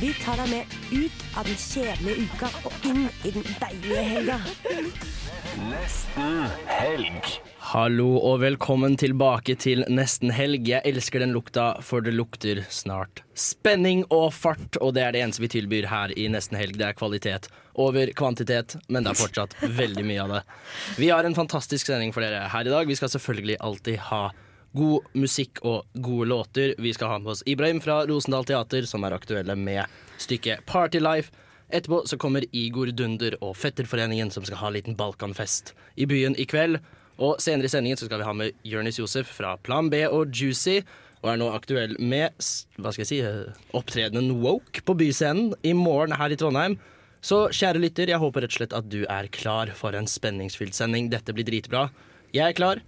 Vi tar deg med ut av den kjedelige uka og inn i den deilige helga. Nesten helg. Hallo og velkommen tilbake til nesten helg. Jeg elsker den lukta, for det lukter snart spenning og fart. Og det er det eneste vi tilbyr her i nesten helg. Det er kvalitet over kvantitet, men det er fortsatt veldig mye av det. Vi har en fantastisk sending for dere her i dag. Vi skal selvfølgelig alltid ha god musikk og gode låter. Vi skal ha med oss Ibrahim fra Rosendal Teater, som er aktuelle med stykket Party Life. Etterpå så kommer Igor Dunder og Fetterforeningen, som skal ha en liten Balkanfest i byen i kveld. Og senere i sendingen så skal vi ha med Jonis Josef fra Plan B og Juicy, og er nå aktuell med hva skal jeg si, eh, opptredenen Woke på Byscenen i morgen her i Trondheim. Så kjære lytter, jeg håper rett og slett at du er klar for en spenningsfylt sending. Dette blir dritbra. Jeg er klar.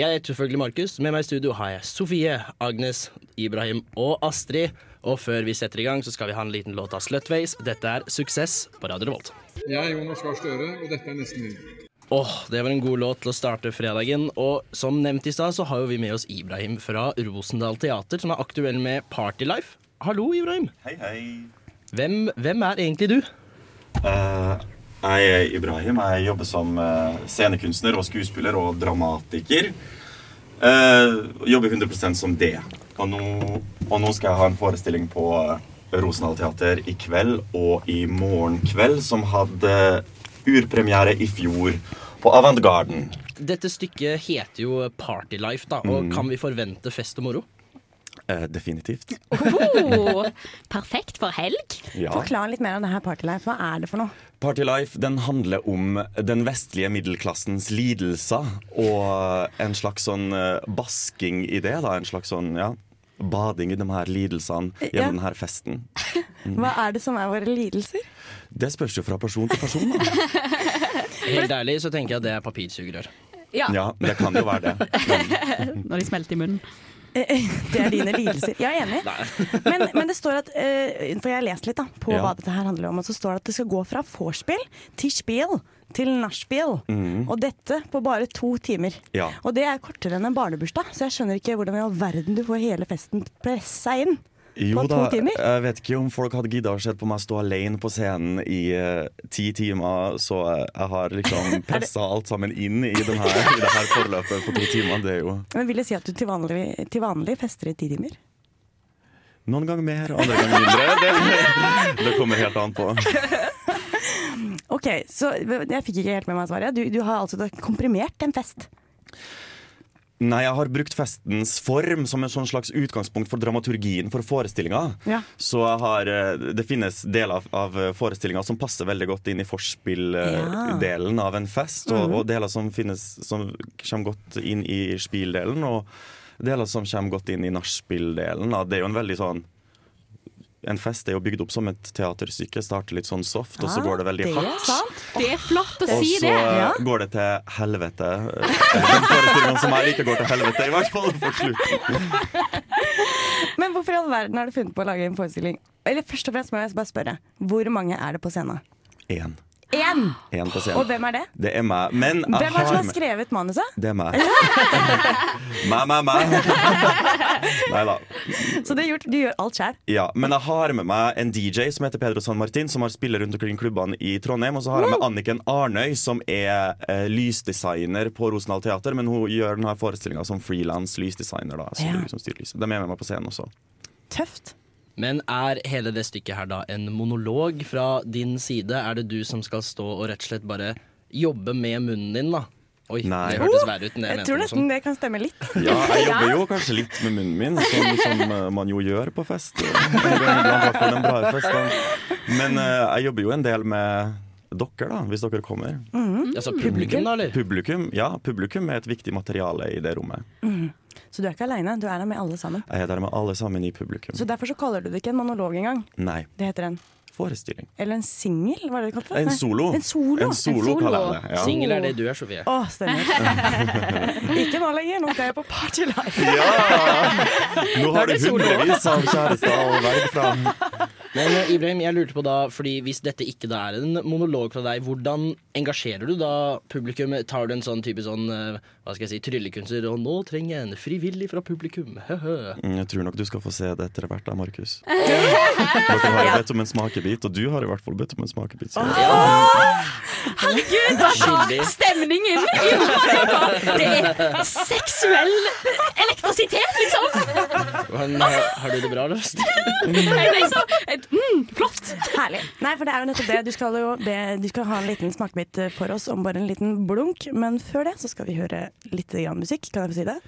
Jeg heter selvfølgelig Markus. Med meg i studio har jeg Sofie, Agnes, Ibrahim og Astrid. Og før vi setter i gang, så skal vi ha en liten låt av Slutways. Dette er Suksess på Radio Revolt. Jeg er Jonas Gahr Støre, og dette er Nesten Helg. Åh, Det var en god låt til å starte fredagen. Og som nevnt i stad, så har jo vi med oss Ibrahim fra Rosendal Teater, som er aktuell med Partylife. Hallo, Ibrahim. Hei, hei. Hvem, hvem er egentlig du? Eh, jeg er Ibrahim. Jeg jobber som eh, scenekunstner og skuespiller og dramatiker. Uh, jobber 100 som det. Og nå, og nå skal jeg ha en forestilling på Rosenhall Rosendal Teater i kveld og i morgen kveld, som hadde urpremiere i fjor på Avantgarden. Dette stykket heter jo Partylife, da. Og Mm. kan vi forvente fest og moro? Eh, definitivt. Oh, perfekt for helg. Ja. Forklar litt mer om det her Partylife. Hva er det for noe? Party Life den handler om den vestlige middelklassens lidelser og en slags sånn eh, basking i det. da, En slags sånn, ja, bading i de her lidelsene Ja. gjennom denne festen. Hva er det som er våre lidelser? Det spørs jo fra person til person. da. Helt ærlig så tenker jeg at det er papirsugerør. Ja, det kan jo være det. Når de smelter i munnen. Det er dine lidelser. Jeg er enig. Men, men det står at eh, For jeg har lest litt da på Ja. hva dette her handler om. Og så står det at det skal gå fra vorspiel til spiel til nachspiel. Og dette på bare to timer. ja. Og det er kortere enn en barnebursdag, så jeg skjønner ikke hvordan i all verden du får hele festen pressa inn. Jo da, jeg vet ikke om folk hadde gidda å se på meg stå alene på scenen i uh, ti timer, så jeg har liksom pressa alt sammen inn i, denne, i det her forløpet på to timer. Det er jo Men vil det si at du til vanlig, til vanlig fester i ti timer? noen ganger mer, andre ganger mindre. Det, det kommer helt an på. Ok, så jeg fikk ikke helt med meg svaret. Du, du har altså komprimert en fest. Nei, jeg har brukt festens form som en sånn slags utgangspunkt for dramaturgien for forestillinga. Ja. Så har, eh, det finnes deler av, av forestillinga som passer veldig godt inn i Ja. av en fest, og, og deler som, finnes, som kommer godt inn i spildelen, og deler som kommer godt inn i nachspiel-delen. Det er jo en veldig sånn En fest er jo bygd opp som et teaterstykke. Starter litt sånn soft, og så Ah, går det veldig det er sant. Det er flott å si så Og Ja. går det til helvete. Den forestillingen som jeg ikke går til helvete, i hvert fall for slutten. Men hvorfor i all verden har du funnet på å lage en forestilling? Eller først og fremst må jeg bare spørre, hvor mange er det på scenen? Én. Én! Og hvem er det? Det er meg. Men Hvem er det som har skrevet manuset? Det er meg. meg, meg, meg. Nei da. Så du, gjort, du gjør alt sjøl? Ja, men jeg har med meg en DJ som heter Pedro San Martin, som har spiller rundt omkring klubbene i Trondheim. Og så har jeg med Anniken Arnøy, som er uh, lysdesigner på Rosendal Teater. Men hun gjør denne forestillinga som frilans lysdesigner. da så Ja. hun styrer lyset. De er med meg på scenen også. Tøft. Men er hele det stykket her da en monolog fra din side? Er det du som skal stå og rett og slett bare jobbe med munnen din, da? Oi, Nei. det hørtes verre ut enn det jeg Jeg mente. tror nesten det kan stemme litt. Ja, jeg jobber jo kanskje litt med munnen min, som, som eh, man jo gjør på fest. Men eh, jeg jobber jo en del med dere, da, hvis dere kommer. Altså publikum, da, eller? Publikum, ja, publikum er et viktig materiale i det rommet. Så du er ikke aleine, du er der med alle sammen. Jeg er der med alle sammen i publikum. Så derfor så kaller du det ikke en monolog engang. Nei. Det heter en forestilling. Eller en singel, er det det kalte? En solo. En solo. En solo kaller jeg det. Ja. Singel er det du er, Sofie. Å, stemmer. Ikke nå lenger, nå skal jeg på Party Life. Ja! Nå har du hundrevis av kjærester og vei fram. Men eh, Ibrahim, jeg lurte på da, fordi hvis dette ikke da er en monolog fra deg, hvordan engasjerer du da publikum? Tar du en sånn type sånn, eh, hva skal jeg si, tryllekunstner, og nå trenger jeg en frivillig fra publikum, høhø. Mm, Jeg tror nok du skal få se det etter hvert, da, Markus. Dere har jo bedt om en smakebit, og du har i hvert fall bedt om en smakebit. Så. Herregud, hva Skyldig. Stemningen i rommet! Det er seksuell elektrisitet, liksom! Men, har, har du det bra, et, mm, Flott! Herlig. Nei, for det er jo nettopp det. Du skal jo be, du skal ha en liten smakebit for oss om bare en liten blunk, men før det så skal vi høre litt grann musikk. Kan jeg få si det?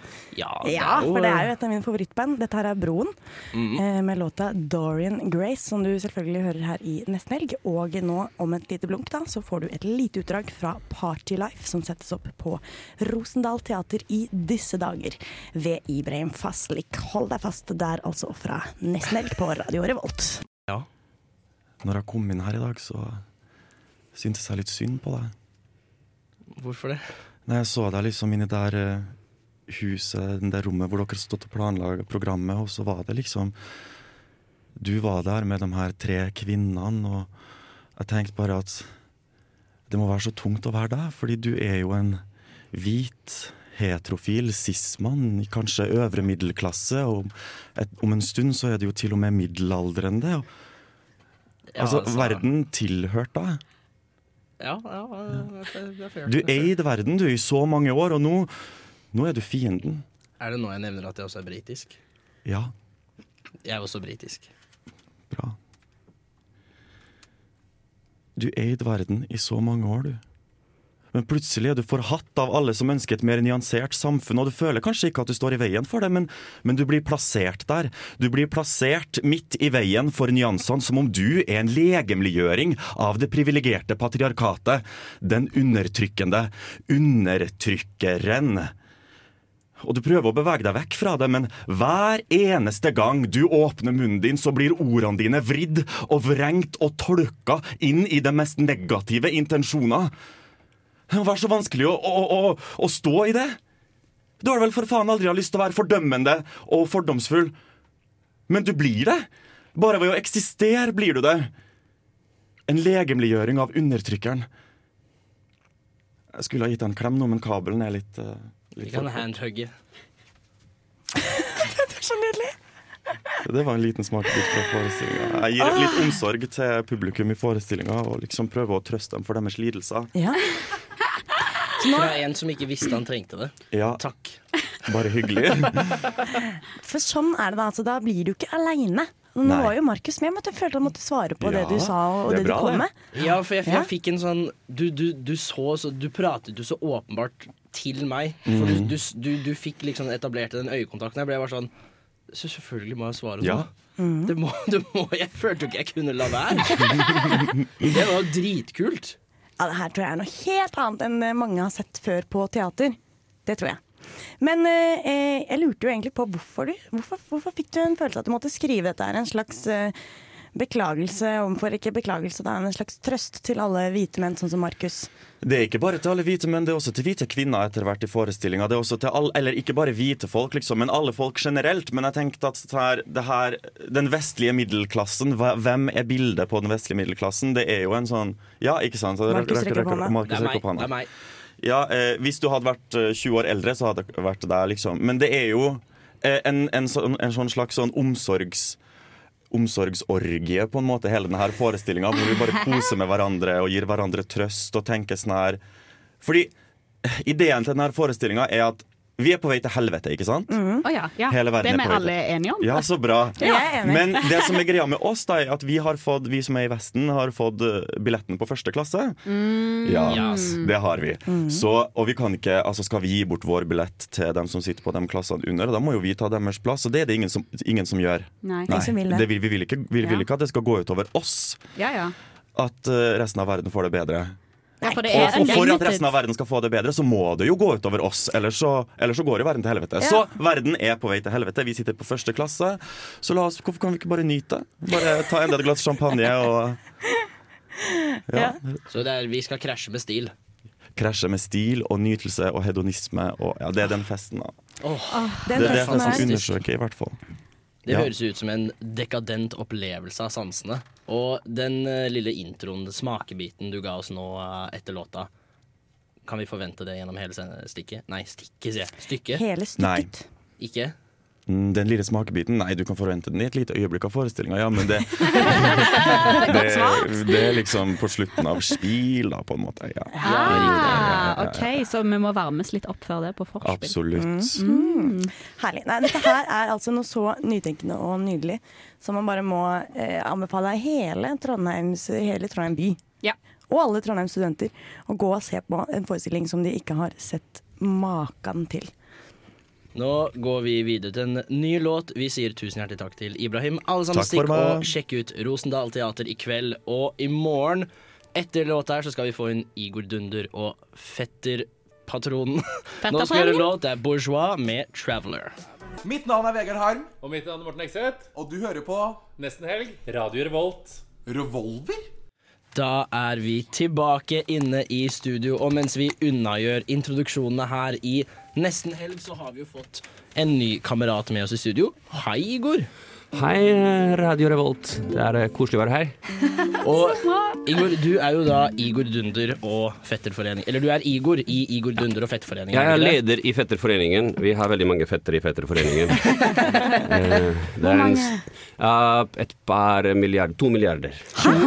Ja, Ja, for det er jo et av mine favorittband. Dette her er Broen, eh, med låta Dorian Grace, som du selvfølgelig hører her i nesten helg. Og nå, om et lite blunk, da, så får du et lite utdrag fra Partylife som settes opp på Rosendal Teater i disse dager ved Ibrahim Faslik. Hold deg fast der, altså, fra nesten helg på Radio Revolt. Når jeg kom inn her i dag, så syntes jeg litt synd på deg. Hvorfor det? Nei, jeg så deg liksom inni der eh, huset, det rommet hvor dere stått og planla programmet, og så var det liksom Du var der med de her tre kvinnene, og jeg tenkte bare at det må være så tungt å være deg, fordi du er jo en hvit, heterofil cis-mann, i kanskje øvre middelklasse, og et, om en stund så er du jo til og med middelaldrende. Og, Ja, altså, altså- verden tilhørte deg. Ja, ja, det er- det er fair. Du eide verden du i så mange år, og nå, nå er du fienden. Er det nå jeg nevner at jeg også er britisk? Ja, Jeg er også britisk. Du eide verden i så mange år, du. Men plutselig er du forhatt av alle som ønsker et mer nyansert samfunn, og du føler kanskje ikke at du står i veien for det, men, men du blir plassert der. Du blir plassert midt i veien for nyansene, som om du er en legemliggjøring av det privilegerte patriarkatet. Den undertrykkende undertrykkeren. Og du prøver å bevege deg vekk fra det, men hver eneste gang du åpner munnen din, så blir ordene dine vridd og vrengt og tolka inn i de mest negative intensjoner. Er så vanskelig å, å, å, å stå i det? Du har vel for faen aldri lyst til å være fordømmende og fordomsfull. Men du blir det. Bare ved å eksistere blir du det. En legemliggjøring av undertrykkeren. Jeg skulle ha gitt deg en klem nå, men kabelen er litt, eh, Vi kan handhugge Det var Så nydelig! Det var en liten smakebit fra forestillinga. Jeg gir litt omsorg til publikum i forestillinga og liksom prøver å trøste dem for deres lidelser. Ja. Fra en som ikke visste han trengte det. Ja, Takk. bare hyggelig. For sånn er det da. Altså, da blir du ikke aleine. Nå Nei. var jo Markus med, men jeg følte han måtte svare på det du sa og det det, bra, du kom det. med. Ja, for jeg, for jeg fikk en sånn Du, du, du så så Du pratet jo så åpenbart til meg. For Mm. du, du, du, fikk liksom etablert den øyekontakten. Jeg ble bare sånn Så selvfølgelig må jeg svare nå. Ja. Det må, det må, jeg følte jo ikke jeg kunne la være. Det var jo dritkult. Ja, det her tror jeg er noe helt annet enn mange har sett før på teater. Det tror jeg. Men eh, eh, jeg lurte jo egentlig på hvorfor du hvorfor, hvorfor fikk du en følelse at du måtte skrive dette her? En slags eh, beklagelse overfor Ikke beklagelse, det er en slags trøst til alle hvite menn sånn som Markus. Det er ikke bare til alle hvite menn, det er også til hvite kvinner etter hvert i forestillinga. Det er også til alle, eller ikke bare hvite folk, liksom, men alle folk generelt. Men jeg tenkte at det her, det her, den vestlige middelklassen, hvem er bildet på den vestlige middelklassen? Det er jo en sånn Ja, ikke sant? Markus rekker- rekker opp hånda. Det er meg. Ja, eh, Hvis du hadde vært eh, 20 år eldre, så hadde det vært der, liksom. Men det er jo eh, en, en, sånn, en sånn slags sånn omsorgs omsorgsorgie, på en måte, hele denne forestillinga, hvor vi bare koser med hverandre og gir hverandre trøst og tenker sånn her Fordi eh, ideen til denne forestillinga er at vi er på vei til helvete, ikke sant? Å ja, ja. Hele verden Det er vi alle enige om. Ja, så bra. Ja. Men det som er greia med oss, da, er at vi har fått, vi som er i Vesten, har fått eh, billetten på første klasse. Ja, Yes. det har vi. Så, og vi kan ikke, altså skal vi gi bort vår billett til dem som sitter på de klassene under, da må jo vi ta deres plass, og det er det ingen som, ingen som gjør. Nei. Nei. som vil det. vil, vi, vil ikke, vi vil Ja. ikke at det skal gå utover oss, Ja, ja. at eh, resten av verden får det bedre. Ja, for det Og er for, at resten av verden skal få det bedre, så må det jo gå utover oss. Ellers så, ellers så går jo verden til helvete. Ja. Så verden er på vei til helvete. Vi sitter på første klasse. Så la oss, hvorfor kan vi ikke bare nyte? Bare ta enda et glass champagne og ja. Så det er, vi skal krasje med stil. krasje med stil og nytelse og hedonisme. Og, ja, det er den festen, da. Oh, Det er det festen han er undersøker, i hvert fall. Det Ja. høres ut som en dekadent opplevelse av sansene. Og den eh, lille introen, smakebiten du ga oss nå eh, etter låta, kan vi forvente det gjennom hele stikket? Nei, stikket, sier jeg. Stykket? hele Nei. Ikke? Mm, Den lille smakebiten, nei, du kan forvente den i et lite øyeblikk av forestillinga, ja, men det, det Det er liksom på slutten av spil, da, på en måte. Ja. Ah, OK, så vi må varmes litt opp før det på forspill. Absolutt. Mm. Herlig. Nei, dette her er altså noe så nytenkende og nydelig som man bare må eh, anbefale hele, Trondheims, hele Trondheim by. Ja. Og alle Trondheims studenter å gå og se på en forestilling som de ikke har sett maken til. Nå går vi videre til en ny låt. Vi sier tusen hjertelig takk til Ibrahim. Alle sammen stikk og sjekk ut Rosendal Teater i kveld og i morgen. Etter låta her så skal vi få inn Igor Dunder og Fetterpatronen. Nå skal vi gjøre låt. Det er Bourgeois med 'Traveler'. Mitt navn er Vegard Harm, Og mitt navn er Morten Ekseth. og du hører på Nesten helg. Radio Revolt. Revolver. Da er vi tilbake inne i studio, og mens vi unnagjør introduksjonene her i Nesten helg, så har vi jo fått en ny kamerat med oss i studio. Hei, Igor. Hei, Radio Revolt. Det er eh, koselig å være her. Og Igor, du er jo da Igor Dunder og Fetterforening. Eller du er Igor i Igor Dunder og Fetterforeningen. Jeg er leder i Fetterforeningen. Vi har veldig mange fetter i Fetterforeningen. Hvor mange? ja, et par milliarder To milliarder.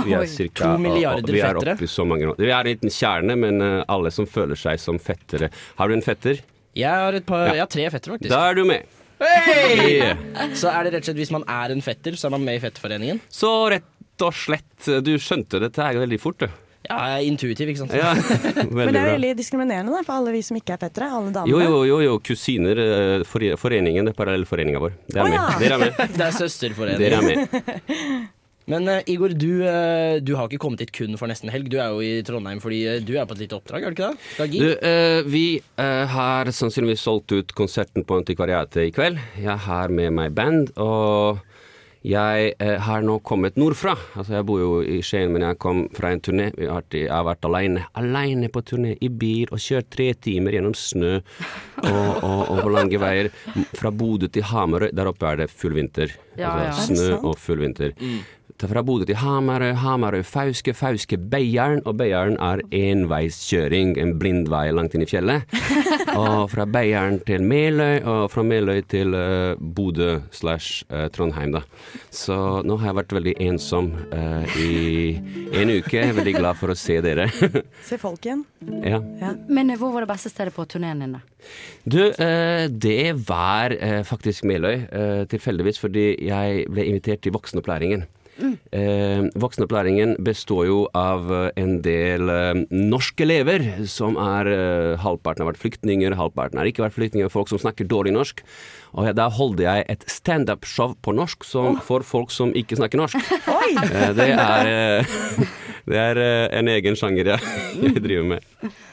Vi er cirka, To milliarder og, og vi er fettere? oppe i så mange. Vi er en liten kjerne, men eh, alle som føler seg som fettere Har du en fetter? Jeg har, et par, Ja. jeg har tre fettere, faktisk. Da er du med. Hey! Yeah. Så er det rett og slett hvis man er en fetter, så er man med i Fetterforeningen? Så rett og slett, du skjønte dette her veldig fort, du. Ja, jeg er intuitiv, ikke sant? Ja, Men det er veldig diskriminerende da, for alle vi som ikke er fettere. Alle damene. Jo, jo, jo, jo. kusiner, eh, foreningen, det er parallellforeninga vår. Det er oh, med. ja. Dere er med. Det er Dere er med. Men uh, Igor, du, uh, du har ikke kommet hit kun for nesten helg. Du er jo i Trondheim fordi uh, du er på et lite oppdrag, er du ikke det? Du, eh, vi eh, har sannsynligvis solgt ut konserten på Antikvariatet i kveld. Jeg har med meg band, og jeg eh, har nå kommet nordfra. Altså, jeg bor jo i Skien, men jeg kom fra en turné. Vi har Jeg har vært alene. Alene på turné i bil og kjørt tre timer gjennom snø og, og, og på lange veier. Fra Bodø til Hamarøy. Der oppe er det full vinter. Ja, altså, ja. snø og full vinter. Ta fra Bodø til Hamarøy, Hamarøy, Fauske, Fauske, Beiarn. Og Beiarn er enveiskjøring, en blindvei langt inn i fjellet. og fra Beiarn til Meløy, og fra Meløy til uh, Bodø slash eh, Trondheim, da. Så nå har jeg vært veldig ensom uh, i en uke. Jeg er veldig glad for å se dere. Se folk igjen. ja. Men eh, hvor var det beste stedet på turneen din, da? Du, uh, det var faktisk Meløy, eh, tilfeldigvis, fordi jeg ble invitert til voksenopplæringen. Eh, voksenopplæringen består jo av eh, en del eh, norske elever, som er halvparten har vært flyktninger, halvparten har ikke vært flyktninger, folk som snakker dårlig norsk. Og da holdt jeg et standup-show på norsk som, for folk som ikke snakker norsk. Eh, det er, det er eh, en egen sjanger jeg, jeg driver med.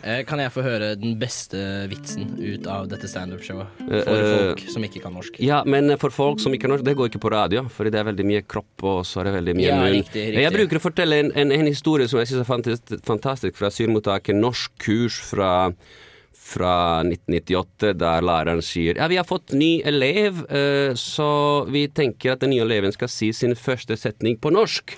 Eh, Kan jeg få høre den beste vitsen ut av dette standup-showet? For eh, folk som ikke kan norsk. Ja, men for folk som ikke kan norsk, det går ikke på radio, fordi det er veldig mye kropp, og så er det veldig mye Ja, munn. riktig, riktig. Jeg bruker å fortelle en, en, en historie som jeg synes er fantastisk, fantastisk fra asylmottaket. Norsk kurs fra fra 1998, der læreren sier ja, vi har fått ny elev, eh, så vi tenker at den nye eleven skal si sin første setning på norsk.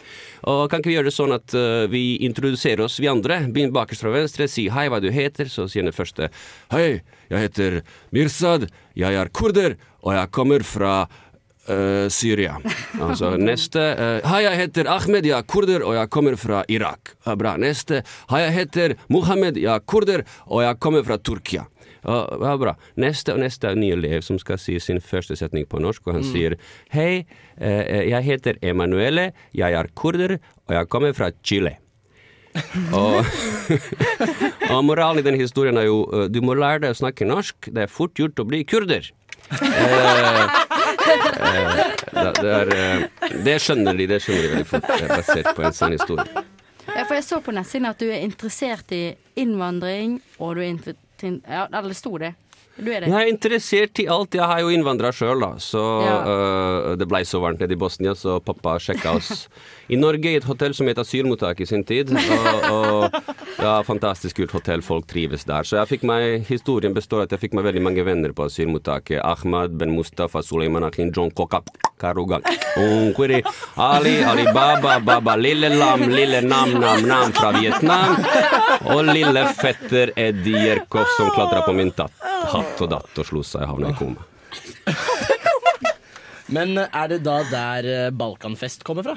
Og kan ikke vi gjøre det sånn at eh, vi introduserer oss, vi andre? Begynn bakerst fra venstre, si hei, hva du heter, så sier den første hei, jeg heter Mirsad, jeg er kurder, og jeg kommer fra eh, Syria. Altså neste uh, Hei, jeg heter Ahmed, jeg er kurder, og jeg kommer fra Irak. Ja, bra. Neste. Hei, jeg heter Mohammed, jeg er kurder, og jeg kommer fra Tyrkia. Ja, bra. Neste og neste er en ny elev som skal si sin første setning på norsk, og han sier Hei, eh, jeg heter Emanuele, jeg er kurder, og jeg kommer fra Chile. og, og moralen i den historien er jo eh, du må lære deg å snakke norsk. Det er fort gjort å bli kurder. Eh, det, det, er, eh, det skjønner de, det skjønner de veldig fort, eh, basert på en sann historie. Ja, for jeg så på nettsiden at du er interessert i innvandring, og du er interessert Ja, det sto det. Du er det. Jeg er interessert i alt. Jeg har jo innvandra sjøl, da. Så Ja. uh, det blei så varmt nede i Bosnia, så pappa sjekka oss i Norge i et hotell som het asylmottak i sin tid. Og, og ja, fantastisk kult hotell, folk trives der. Så jeg fikk meg, historien består at jeg fikk meg veldig mange venner på asylmottaket. Ahmad, Ben Mustafa, Suleiman Akin, John Koka, Karuga, Unkwiri, Ali, Ali Baba, Baba, Lille Lam, Lille Nam, Nam, Nam fra Vietnam. Og lille fetter Eddie Jerkov som klatra på min tatt, hatt og datt og slo seg og havna i koma. Men eh, er det da der eh, Balkanfest kommer fra?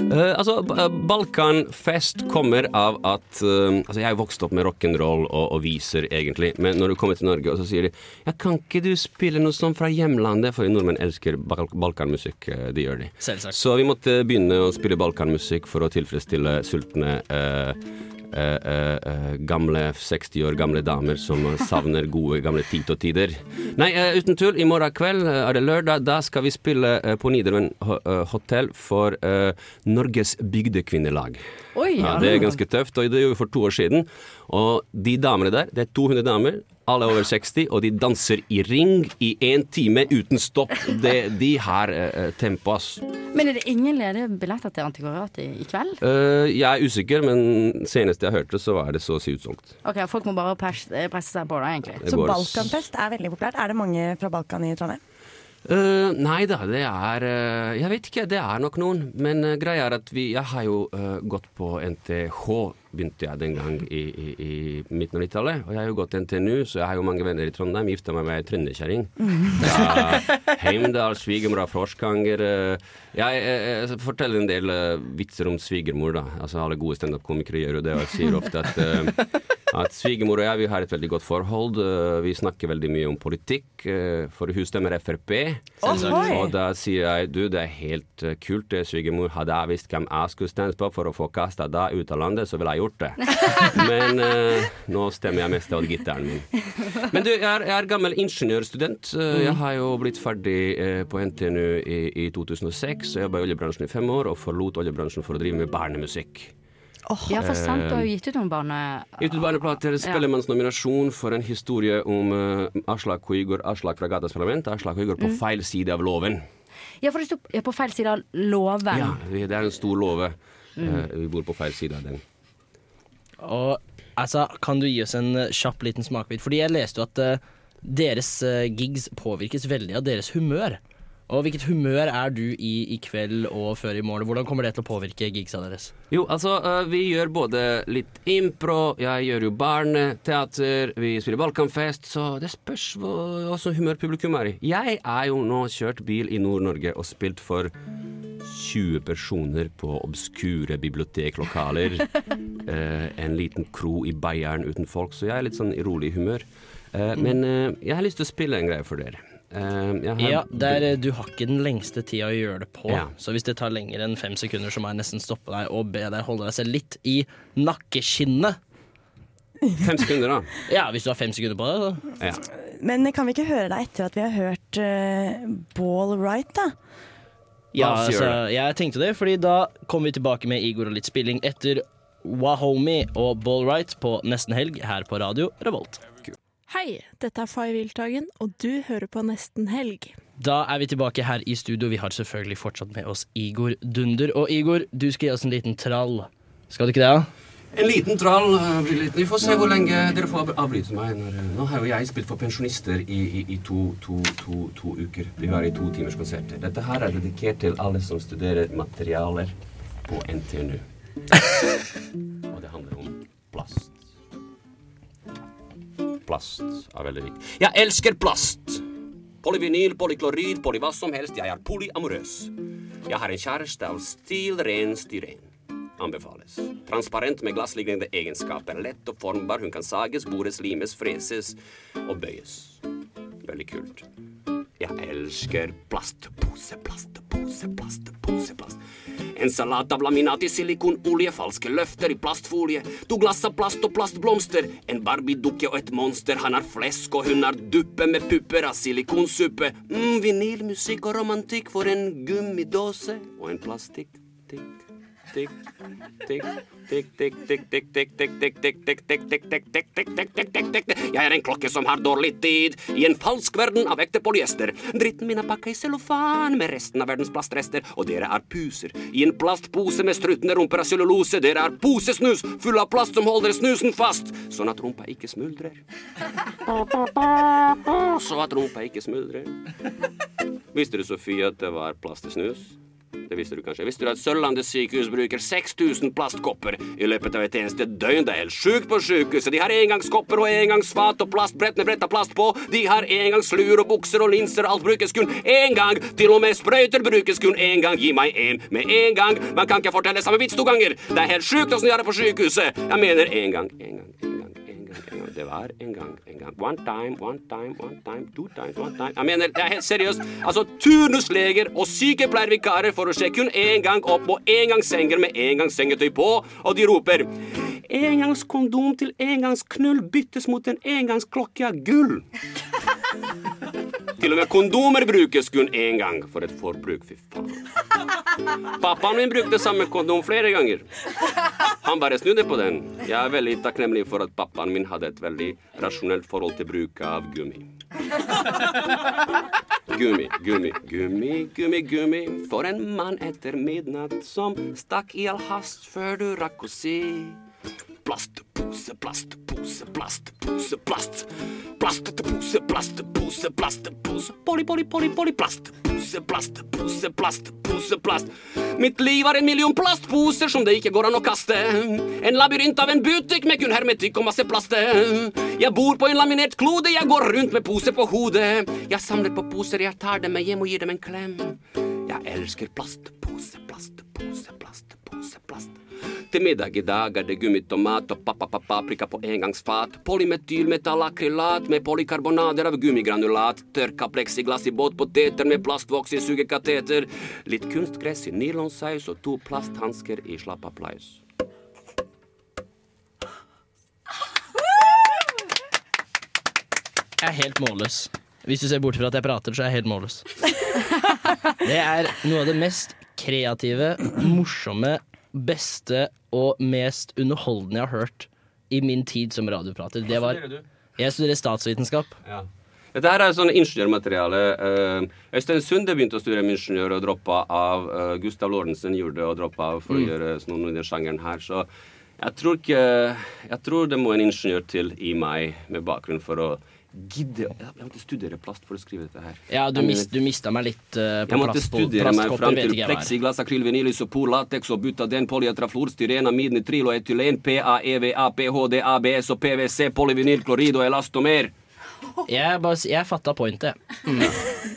Eh, altså, eh, Balkanfest kommer av at eh, Altså, jeg er jo vokst opp med rock'n'roll og, og viser, egentlig, men når du kommer til Norge, og så sier de Ja, kan ikke du spille noe sånt fra hjemlandet? For nordmenn elsker bal balkanmusikk. Det gjør de. Selvsagt. Så vi måtte begynne å spille balkanmusikk for å tilfredsstille sultne eh, gamle 60 år gamle damer som savner gode gamle Tito-tider. Nei, eh, uten tull, i morgen kveld eh, er det lørdag. Da skal vi spille eh, på eh, hotell for Norges bygdekvinnelag. Oi, Ja, det er ganske tøft, og det gjorde vi for to år siden. Og de damene der, det er 200 damer, alle over 60, og de danser i ring i én time uten stopp. Det, de har uh, tempo, ass. Men er det ingen ledige billetter til Antikvariatet i, i kveld? Uh, jeg er usikker, men senest jeg hørte, så var det så å si utsolgt. Ok, Folk må bare presse, eh, presse seg på det, egentlig. Så Balkanfest er veldig populært. Er det mange fra Balkan i Trondheim? Uh, nei da, det er uh, Jeg vet ikke, det er nok noen. Men uh, greia er at vi Jeg har jo eh, gått på NTH, begynte jeg den gang i, i, i midten av 90-tallet. Og jeg har jo gått til NTNU, så jeg har jo mange venner i Trondheim. Gifta meg med ei trønderkjerring. Fra Heimdal, svigermor fra Orskanger. Jeg, jeg, eh, jeg forteller en del eh, vitser om svigermor, da. Altså Alle gode standup-komikere gjør jo det, og jeg sier ofte at eh, at svigermor og jeg vi har et veldig godt forhold. Eh, Vi snakker veldig mye om politikk, eh, for hun stemmer Frp. Oh, Og da sier jeg du, det er helt eh, kult det, svigermor. Hadde jeg visst hvem jeg skulle stemme på for å få kasta deg ut av landet, så ville jeg gjort det. Men eh, nå stemmer jeg mest av gitteren min. Men du, jeg er, jeg er gammel ingeniørstudent. Eh, Jeg har jo blitt ferdig eh, på NTNU i, i 2006. og Jeg jobba i oljebransjen i fem år og forlot oljebransjen for å drive med barnemusikk. Ja, for sant, du har jo gitt ut noen barne... Gitt ut barneplater, Spellemannsnominasjon for en historie om uh, Aslak Hoygård, Aslak fra Gatas Parlament. Aslak Hoygård på feil side av loven. Ja, for det sto på feil side av låven. Ja, det er en stor låve. Eh, vi bor på feil side av den. Og altså, kan du gi oss en eh, kjapp liten smakebit? Fordi jeg leste jo at eh, deres eh, gigs påvirkes veldig av deres humør. Og hvilket humør er du i i kveld og før i morgen? Hvordan kommer det til å påvirke gigsa deres? Jo, altså, eh, vi gjør både litt impro, jeg gjør jo barneteater, vi spiller balkanfest, så det spørs hva også humør publikum er i. Jeg er jo nå kjørt bil i Nord-Norge og spilt for 20 personer på obskure biblioteklokaler. eh, en liten kro i Bayern uten folk, så jeg er litt sånn i rolig humør. Eh, men jeg har lyst til å spille en greie for dere. Eh, ja, Ja, der, eh, Du har ikke den lengste tida å gjøre det på, Ja. så hvis det tar lenger enn fem sekunder, så må jeg nesten stoppe deg og be deg holde deg selv litt i nakkeskinnet. Fem sekunder, da. Ja, hvis du har fem sekunder på deg. Ja. Men kan vi ikke høre deg etter at vi har hørt uh, Ball Right, da? Ja, altså, jeg tenkte det, fordi da kommer vi tilbake med Igor og litt spilling etter Wahomie og Ball Right på nesten helg her på radio Revolt. Hei, dette er Fay Wiltagen, og du hører på Nesten Helg. Da er vi tilbake her i studio. Vi har selvfølgelig fortsatt med oss Igor Dunder. Og Igor, du skal gi oss en liten trall. Skal du ikke det? da? En liten trall. eh, blir liten. Vi får se hvor lenge dere får av- avbryte meg. Når, eh, nå har jo jeg spilt for pensjonister i, i, i to, to, to, to uker. Vi var i to timers konserter. Dette her er dedikert til alle som studerer materialer på NTNU. Og det handler om plast. Plast er veldig viktig. Jeg elsker plast! Polyvinyl, polyklorid, poly hva som helst. Jeg er polyamorøs. Jeg har en kjæreste av stil ren styren. Anbefales. Transparent med glasslignende egenskaper. Lett og formbar. Hun kan sages, bores, limes, freses og bøyes. Veldig kult. Jeg elsker plast. Pose, plast, pose, plast, pose, plast. En salat av laminat i silikonolje, falske løfter i plastfolie, to glass av plast og plastblomster, en Barbie-dukke og et monster, han har flesk og hun har duppe med pupper av silikonsuppe, mm, vinylmusikk og romantikk for en gummidåse og en plastikk. Jeg er en klokke som har dårlig tid i en falsk verden av ekte polyester. Dritten min er pakka i cellofan med resten av verdens plastrester, og dere er puser i en plastpose med struttende rumper av cellulose. Dere er posesnus full av plast som holder snusen fast, sånn at rumpa ikke smuldrer. Så at rumpa ikke smuldrer. Visste du, Sofie, at det var plast i snus? Det visste du kanskje. Visste du at Sørlandet sykehus bruker 6000 plastkopper i løpet av et eneste døgn? Det er helt sjukt på sykehuset. De har engangskopper og engangsfat og plastbrett med bretta plast på. De har engangsluer og bukser og linser. Alt brukes kun én gang. Til og med sprøyter brukes kun én gang. Gi meg én med en gang. Man kan ikke fortelle samme vits to ganger. Det er helt sjukt åssen de har det på sykehuset. Jeg mener én gang, én gang. Det var en gang, en gang. One time, one time, one time, two times, one time. Jeg mener, det er helt seriøst. Altså, turnusleger og sykepleiervikarer får å se kun én gang opp og engangssenger med engangssengetøy på, og de roper Engangskondom til engangsknull byttes mot en engangsklokke av gull. Til og med kondomer brukes kun én gang. For et forbruk, fy faen. Pappaen min brukte samme kondom flere ganger. Han bare snudde på den. Jeg er veldig takknemlig for at pappaen min hadde et veldig rasjonelt forhold til bruk av gummi. Gummi, gummi, gummi, gummi, gummi. For en mann etter midnatt som stakk i all hast før du rakk å si Plastpose, plastpose, plastpose, plast. Plastpose, plastpose, plastpose. Poli, poli, poli, poli, plastpose, plastpose, plastpose, plast. Mitt liv er en million plastposer som det ikke går an å kaste. En labyrint av en butikk med kun hermetikk og masse plast. Jeg bor på en laminert klode, jeg går rundt med pose på hodet. Jeg samler på poser, jeg tar dem med hjem og gir dem en klem. Jeg elsker plastpose, plast, pose, plast. Til middag i dag er det gummitomat og paprika på engangsfat. Polymetylmetallakrylat med polykarbonader av gummigranulat. Tørka pleksiglass i båtpoteter med plastvoks i sugekateter. Litt kunstgress i nylonsaus og to plasthansker i slapp applaus. Jeg er helt målløs. Hvis du ser bort fra at jeg prater, så er jeg helt målløs. Det er noe av det mest kreative, morsomme, beste og mest underholdende jeg har hørt i min tid som radioprater. Det var Jeg studerer statsvitenskap. Ja. Dette her er sånn ingeniørmateriale. Uh, Øystein Sunde begynte å studere med ingeniør og droppa av. Uh, Gustav Lorentzen gjorde det og droppa av for Mm. å gjøre sånn noe i den sjangeren her. Så jeg tror ikke Jeg tror det må en ingeniør til i meg med bakgrunn for å gidde Jeg måtte studere plast for å skrive dette her. Ja, du, mist, du mista meg litt uh, på jeg måtte plast, studere meg fram til jeg pleksiglass, akryl, vinyl, isopor, lateks og butaden, polyetrafluor, styren, amid, nitril og etylen, PAEVA, PHD, ABS og PVC, polyvinyl, klorid og elastomer. Jeg, bare, jeg fatta pointet. Mm.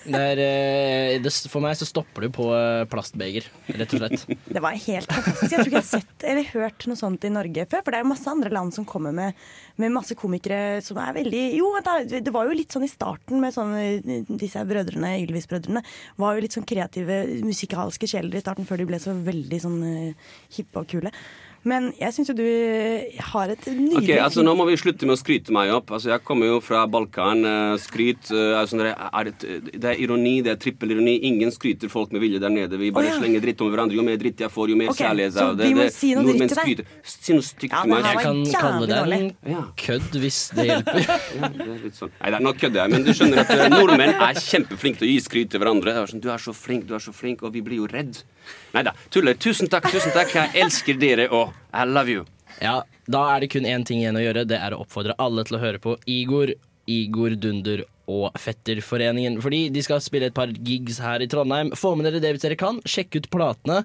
Det er, eh, det, for meg så stopper du på eh, plastbeger, rett og slett. Det var helt fantastisk. Jeg tror ikke jeg har sett eller hørt noe sånt i Norge før. For det er jo masse andre land som kommer med, med masse komikere som er veldig Jo, det var jo litt sånn i starten med sånne Disse brødrene, Ylvis-brødrene, var jo litt sånn kreative musikalske sjeler i starten, før de ble så veldig sånn eh, hippe og kule. Men jeg syns jo du har et nydelig Ok, altså Nå må vi slutte med å skryte meg opp. Altså Jeg kommer jo fra Balkan. eh, Skryt altså, det, er et, det er ironi, det er trippelironi. Ingen skryter folk med vilje der nede. Vi bare oh, ja. slenger dritt om hverandre. Jo mer dritt jeg får, jo mer okay, kjærlighet så det. vi må det si noe dritt til deg. Si noe stygt Ja, til meg. Jeg kan kalle deg en kødd, hvis det hjelper. Ja, det er litt sånn. Nei, det er- nå kødder jeg, men du skjønner at eh, nordmenn er kjempeflinke til å gi skryt til hverandre. Det er sånn, du er så flink, du er så flink, og vi blir jo redd. Nei da, tuller. Tusen takk, tusen takk. Jeg elsker dere, og I love you. Ja, Da er det kun én ting igjen å gjøre. Det er å oppfordre alle til å høre på Igor, Igor Dunder og Fetterforeningen. Fordi de skal spille et par gigs her i Trondheim. Få med dere det hvis dere kan. Sjekk ut platene.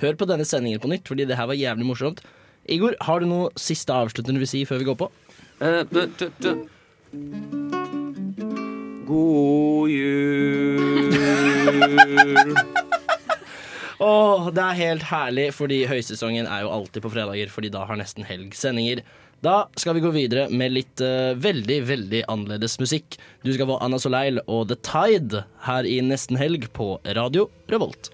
Hør på denne sendingen på nytt, fordi det her var jævlig morsomt. Igor, har du noe siste avsluttende du vil si før vi går på? Eh, du, du, du. God jul. Åh, det er helt herlig, fordi høysesongen er jo alltid på fredager, fordi da har nesten helg sendinger. Da skal vi gå videre med litt uh, veldig, veldig annerledes musikk. Du skal få Anna Soleil og The Tide her i Nesten helg på Radio Revolt.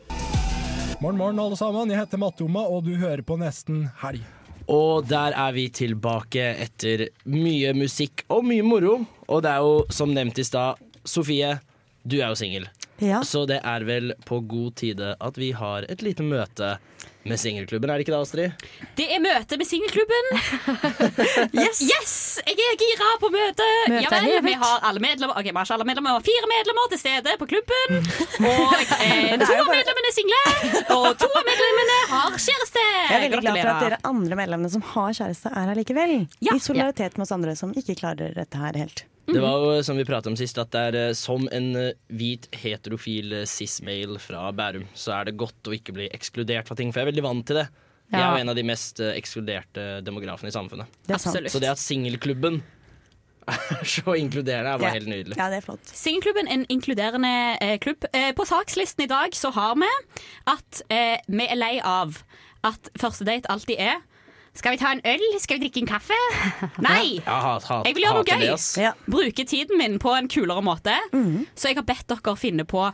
Morgen, morgen, alle sammen. Jeg heter Mattoma, og du hører på Nesten helg. Og der er vi tilbake etter mye musikk og mye moro. Og det er jo som nevnt i stad, Sofie, du er jo singel. Ja. Så det er vel på god tide at vi har et lite møte Med singelklubben, er det ikke det, Astrid? Det er møte med singelklubben. Yes! Yes! Jeg er gira på møte. møte Ja vel, vi har alle medlemmer Ok, vi har ikke alle medlemmer, vi har fire medlemmer til stede på klubben. Og eh, to av medlemmene er single, og to av medlemmene har kjæreste. Jeg er veldig glad for at dere andre medlemmene som har kjæreste, er her likevel. I solidaritet med oss andre som ikke klarer dette her helt. Det var jo som vi pratet om sist, at det er eh, som en eh, hvit heterofil eh, cis-male fra Bærum, så er det godt å ikke bli ekskludert fra ting, for jeg er veldig vant til det. Jeg er jo en av de mest ekskluderte demografene i samfunnet. Det er Så det at singelklubben er så inkluderende, er bare helt nydelig. Ja, det er flott. Singelklubben, en inkluderende eh, klubb. Eh, på sakslisten i dag så har vi at eh, vi er lei av at første date alltid er Skal vi ta en øl? Skal vi drikke en kaffe? Nei! Jeg hat, hat, Jeg vil gjøre noe gøy. Ja. Bruke tiden min på en kulere måte. Så jeg har bedt dere finne på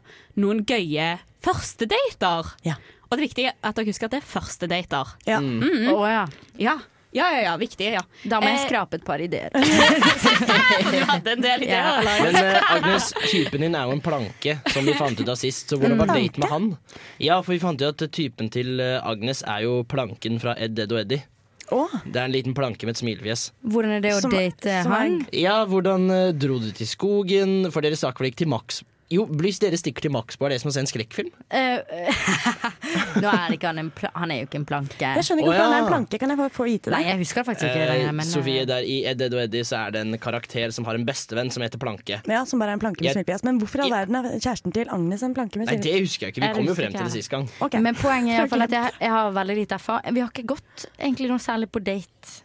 noen gøye førstedater. Og det er viktig at dere husker at det er førstedater. Ja. Mm. Å, ja. ja. Ja, ja, ja, viktig. ja Da må jeg Eh, skrape et par ideer. Du hadde en del ideer, Ja. Men eh, Agnes, typen din er jo en planke, som vi fant ut av sist. Så hvordan var date med han? Ja, for vi fant ut at typen til eh, Agnes er jo planken fra Ed, Ed og Eddie. Det er en liten planke med et smilefjes. Hvordan er det å Som- date som han? Ja, hvordan eh, dro du til skogen? For dere stakk vel ikke til Max Jo, hvis dere stikker til Maxbo, er det som å se en skrekkfilm? Eh, Nå er ikke han en pla Han er jo ikke en planke. Jeg skjønner ikke Å, hvorfor han er ja. en planke. Kan jeg få, få vite det? Nei, jeg husker faktisk ikke det lenger. Men, Sofie, eh, der i Ed, Ed og Eddie så er det en karakter som har en bestevenn som heter Planke. Ja, Som bare er en planke med Jeg-. Men hvorfor i all verden er kjæresten til Agnes en planke med Nei, det husker jeg ikke. Vi kom jo frem til det sist gang. Men poenget er i hvert fall at jeg, jeg har veldig lite erfaring. Vi har ikke gått egentlig noe særlig på date.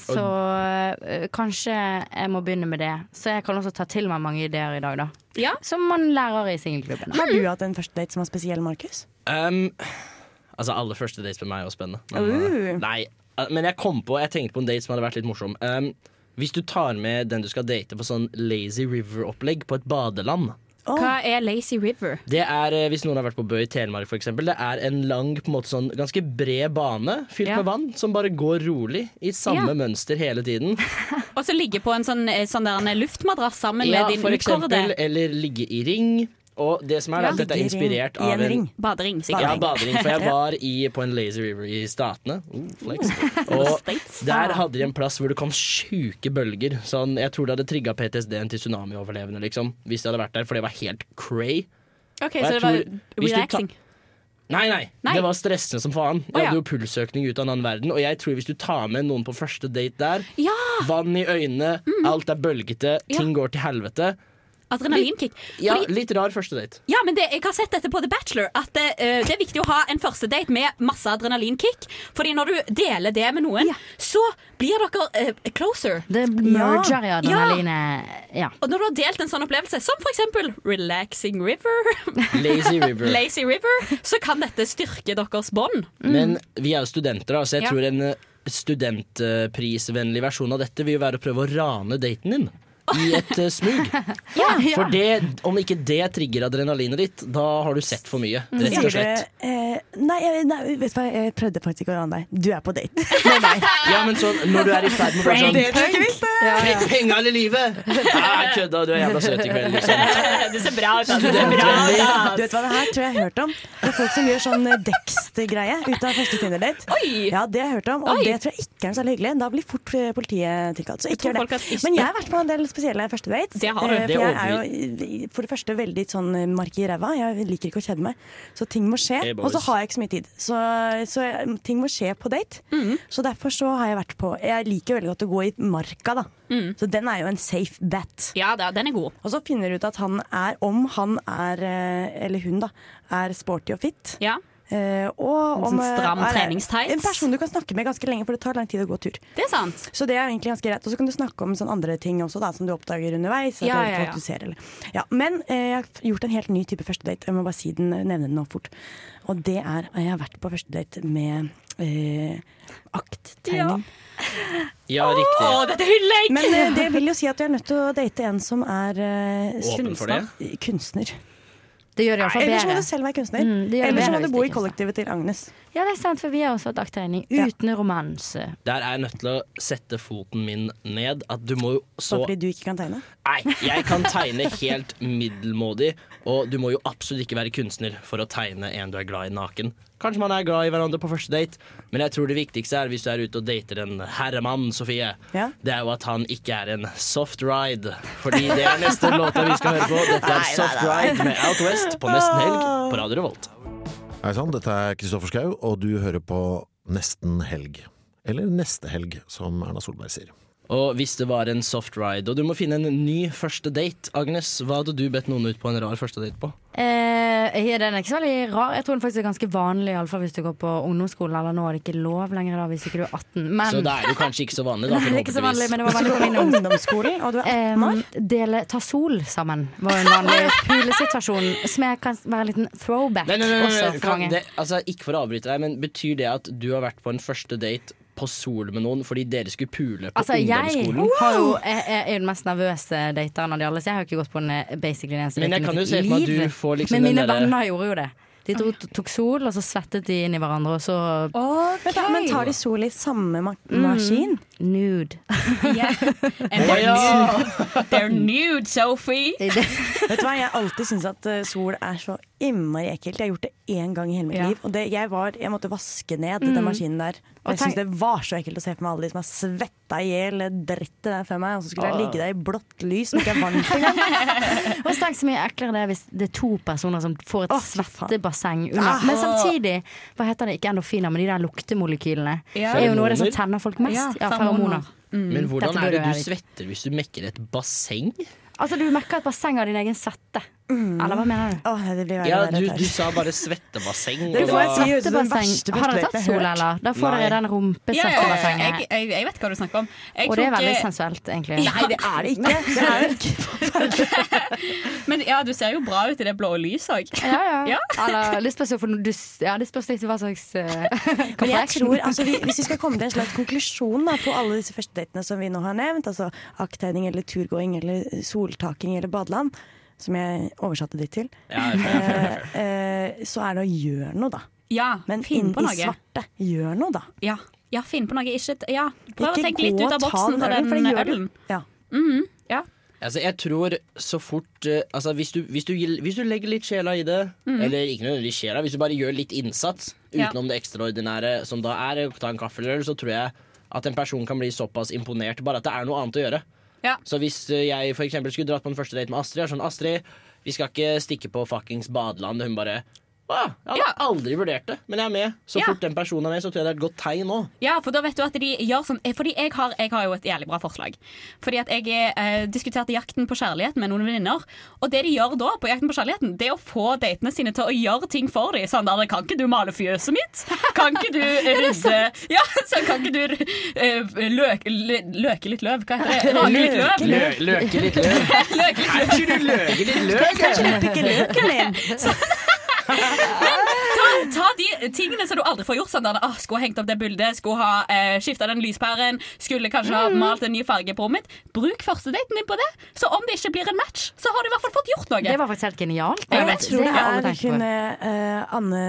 Så øh, kanskje jeg må begynne med det. Så jeg kan også ta til meg mange ideer i dag, da. Ja. Som man lærer i singelklubben. Har du hatt en første date som var spesiell, Markus? Um, altså, aller første dates med meg er jo spennende. Men, Uh. uh, nei, uh, men jeg kom på Jeg tenkte på en date som hadde vært litt morsom. Um, hvis du tar med den du skal date på sånn Lazy River-opplegg på et badeland Hva er Lazy River? Det er, eh, Hvis noen har vært på Bø i Telemark, eksempel, det er en lang, på en måte sånn ganske bred bane fylt Ja. med vann, som bare går rolig i samme Ja. mønster hele tiden. Og så ligge på en sånn, eh, sånn der en luftmadrass sammen Ja, med din utkårede eller ligge i ring. Og det som er, Ja. at dette er inspirert av en en Badering, sikkert. Ja, badering. For jeg var i, på en Lazy River i Statene. Uh, flex. Og der hadde de en plass hvor det kom sjuke bølger. Sånn, jeg tror det hadde trigga PTSD-en til tsunamioverlevende, liksom. Hvis de hadde vært der, for det var helt cray. OK, så det var tror- relaxing. Nei, nei, Nei. Det var stressende som faen. Jeg ja. hadde jo pulsøkning ut av en annen verden. Og jeg tror hvis du tar med noen på første date der, Ja. vann i øynene, alt er bølgete, Ja. ting går til helvete Adrenalinkick. Ja, litt rar første date. Ja, men det, jeg har sett dette på The Bachelor At det, uh, det er viktig å ha en første date med masse adrenalinkick Fordi når du deler det med noen Så blir dere uh, closer Det merger i adrenalinet. Ja. Og når du har delt en sånn opplevelse Som for eksempel Relaxing River Lazy River. Lazy River Så kan dette styrke deres bånd Men vi er jo studenter, da, så jeg Ja. tror en eh, studentprisvennlig versjon av dette vil jo være å prøve å rane daten din. I et eh, smug. For det, om ikke det trigger adrenalinet ditt, da har du sett for mye. Rett og slett. du eh, nei, jeg- nei, vet du hva, jeg prøvde faktisk ikke å rane deg. Du er på date med meg. Ja, men så, når du er i ferd med å Det du ikke sånn visste! Trekk penga eller livet! Nei, kødda, du er jævla søt i kveld, liksom. Du ser bra ut Du vet hva, det her tror jeg jeg har hørt om. Det er folk som gjør sånn eh, Dexter-greie ut av første Tinder-date. Ja, det har jeg hørt om, og Oi. det tror jeg ikke er særlig hyggelig. Da blir fort eh, politiet tilkalt. Så ikke gjør det. Men jeg har vært på en del spesielle første dates. Det har du. Eh, Det For jeg er jo for det første veldig sånn eh, mark i ræva. Jeg liker ikke å kjede meg. Så ting må skje. Hey, og så har jeg ikke så mye tid. Så, så ting må skje på date. Mm. Så derfor så har jeg vært på Jeg liker veldig godt å gå i marka, da. Mm. Så den er jo en safe bet. Ja, da, den er god Og så finner du ut at han er, om han er, eh, eller hun da, er sporty og fit. Ja, Eh, og En sånn eh, stram treningstights. En person du kan snakke med ganske lenge, for det tar lang tid å gå tur. det er sant Så det er egentlig ganske greit. Og så kan du snakke om sånne andre ting også, da, som du oppdager underveis. Ja, ja, ja. Du ser, eller. Ja, men uh, jeg har gjort en helt ny type første date. Jeg må bare si den, nevne den nå fort. Og det er Jeg har vært på første date med eh, akttegning. Ja, riktig. Åh, dette hyller jeg Men det vil jo si at du er nødt til å date en som er Åpen for det? kunstner. Det gjør iallfall Ellers må du selv være kunstner. Mm, gjør Ellers må du bo i kollektivet til Agnes. Ja, det er sant, for vi har også hatt akttegning uten romanse. Der er jeg nødt til å sette foten min ned. At du må jo så fordi du ikke kan tegne? Nei, jeg kan tegne helt middelmådig, og du må jo absolutt ikke være kunstner for å tegne en du er glad i naken. Kanskje man er glad i hverandre på første date, men jeg tror det viktigste er hvis du er ute og dater en herremann, Sofie, Ja. det er jo at han ikke er en soft ride. Fordi det er neste låta vi skal høre på. Dette er Soft Ride med Out West på nesten helg på Radio Revolt. Hei sann, dette er Kristoffer Schau, og du hører på Nesten helg. Eller Neste helg, som Erna Solberg sier. Og hvis det var en soft ride, og du må finne en ny første date, Agnes, hva hadde du bedt noen ut på en rar første date på? Eh, ja, den er ikke så veldig rar. Jeg tror den faktisk er ganske vanlig, iallfall hvis du går på ungdomsskolen. Eller nå er det ikke lov lenger, da, hvis ikke du er 18. Men Så da er du kanskje ikke så vanlig, da. Nei, ikke så vanlig, men det var vanlig på min ungdomsskolen, og du er 18 år? Eh, dele, ta sol sammen var en vanlig pulesituasjon, som jeg kan være en liten throwback Nei, nei, nei, nei, nei. Også, Kan det, altså, ikke for å avbryte deg, men betyr det at du har vært på en første date på Sol med noen fordi dere skulle pule på Altså, jeg ungdomsskolen? har jo, jeg, jeg er jo den mest nervøse dateren av de alle, så jeg har jo ikke gått på en eh, basically en eneste Men jeg kan jo se for meg at du får liksom Men mine venner gjorde jo det. De dro, tok sol, og så svettet de inn i hverandre, og så Men, men tar de sol i samme ma Mm. Nude. And they're, nude. they're nude, Sophie. Vet du hva, Jeg har alltid syntes at eh, sol er så innmari ekkelt. Jeg har gjort det én gang i hele mitt Ja. liv. Og det, jeg, var, jeg måtte vaske ned Mm. den maskinen der. Og Jeg syns det var så ekkelt å se for meg alle de som har svetta i hjel drittet der før meg, og så skulle jeg ligge der i blått lys som ikke er varmt engang. Og så tenk så mye eklere det er hvis det er to personer som får et svettebasseng under. Ah. Men samtidig, hva heter det, ikke endorfiner, men de der luktemolekylene. Ja. Det er jo noe av det som tenner folk mest. Ja, Feromoner. Mm. Men hvordan er det du svetter hvis du mekker et basseng? Altså, du mekker et basseng av din egen svette. Eller hva mener du? Oh, det blir Ja, du, du sa bare svettebasseng. Det jeg den Svettebasseng. Har dere tatt jeg sol, eller? Da får dere den Ja, ja, ja. rumpesvettebassenget. Jeg, jeg, jeg vet hva du snakker om. Jeg Og det er veldig eh, sensuelt, egentlig. Nei, det er det ikke. Det er det ikke. Men ja, du ser jo bra ut i det blå lyset òg. Ja, ja. Eller det spørs jo for du, ja, det spørs litt hva slags uh, Men jeg tror, altså, vi, Hvis vi skal komme til en slags konklusjon da, på alle disse første datene som vi nå har nevnt, altså akttegning eller turgåing eller soltaking eller badeland, som jeg oversatte ditt til, Ja, eh, eh, så er det å gjøre noe, da. Ja, Men inn på i svarte, gjør noe, da. Ja, ja finn på noe. Ikke, ja, prøv Ikke å tenke litt ut av boksen på den du. ølen. Ja. Mhm, ja. Altså, jeg tror så fort eh, altså, hvis, du, hvis, du, hvis du legger litt sjela i det, mm. eller ikke nødvendigvis sjela, hvis du bare gjør litt innsats Ja. utenom det ekstraordinære som da er å ta en kaffe eller øl, så tror jeg at en person kan bli såpass imponert bare at det er noe annet å gjøre. Ja. Så hvis eh, jeg for skulle dratt på en første date med Astrid, er sånn Astrid, vi skal ikke stikke på fuckings badeland. Hun bare Å, jeg hadde aldri vurdert det, men jeg er med. Så fort den personen er med, så tror jeg det er et godt tegn òg. Ja, for da vet du at de gjør sånn Fordi jeg har, jeg har jo et jævlig bra forslag. Fordi at jeg eh, diskuterte Jakten på kjærligheten med noen venninner. Og det de gjør da, på Jakten på kjærligheten, det er å få datene sine til å gjøre ting for dem. Sånn der, Kan ikke du male fjøset mitt? Kan ikke du rydde Ja, så kan ikke du eh, løke, lø- løke litt løv? Hva heter det? Rake litt løv? Lø- løke litt løv. Løke litt løv. Kan ikke du løke litt løk? ikke du pikke løken din? Ta, ta de tingene som du aldri får gjort. Sånn der, ah, skulle ha hengt opp det bildet, skulle ha eh, skifta den lyspæren, skulle kanskje ha malt en ny farge på rommet mitt. Bruk førstedaten din på det. Så om det ikke blir en match, så har du i hvert fall fått gjort noe. Det var faktisk helt genialt. Jeg, jeg tror det er det hun eh, Anne,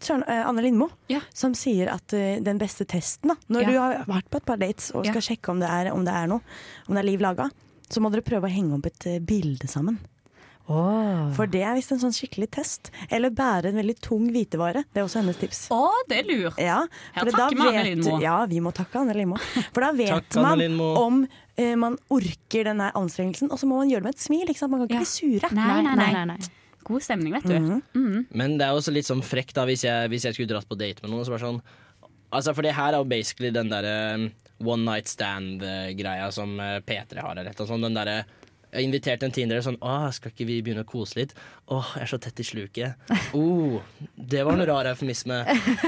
Søren, eh, Anne Lindmo som sier at uh, den beste testen da, Når Ja. du har vært på et par dates og skal sjekke om det, er, om det er noe, om det er liv laga, så må dere prøve å henge opp et bilde sammen. For det er visst en sånn skikkelig test. Eller bære en veldig tung hvitevare. Det er også hennes tips. Å, det er lurt. Ja, Her for takker da vi Anne vet- Lindmo. Ja, vi må takke Anne Lindmo. For da vet Takk, man om eh, man orker denne anstrengelsen, og så må man gjøre det med et smil. Ikke sant? Man kan ikke bli sure. Nei, nei, nei. God stemning, vet du. Mhm. Men det er også litt sånn frekt da hvis jeg, hvis jeg skulle dratt på date med noen. Så bare sånn Altså For det her er jo basically den derre um, one night stand-greia som eh, P3 har. Eller eller. Den derre jeg inviterte en Tinder sånn Åh, skal ikke vi begynne å kose litt? Åh, jeg er så tett i sluket. Oh, det var en rar eufemisme.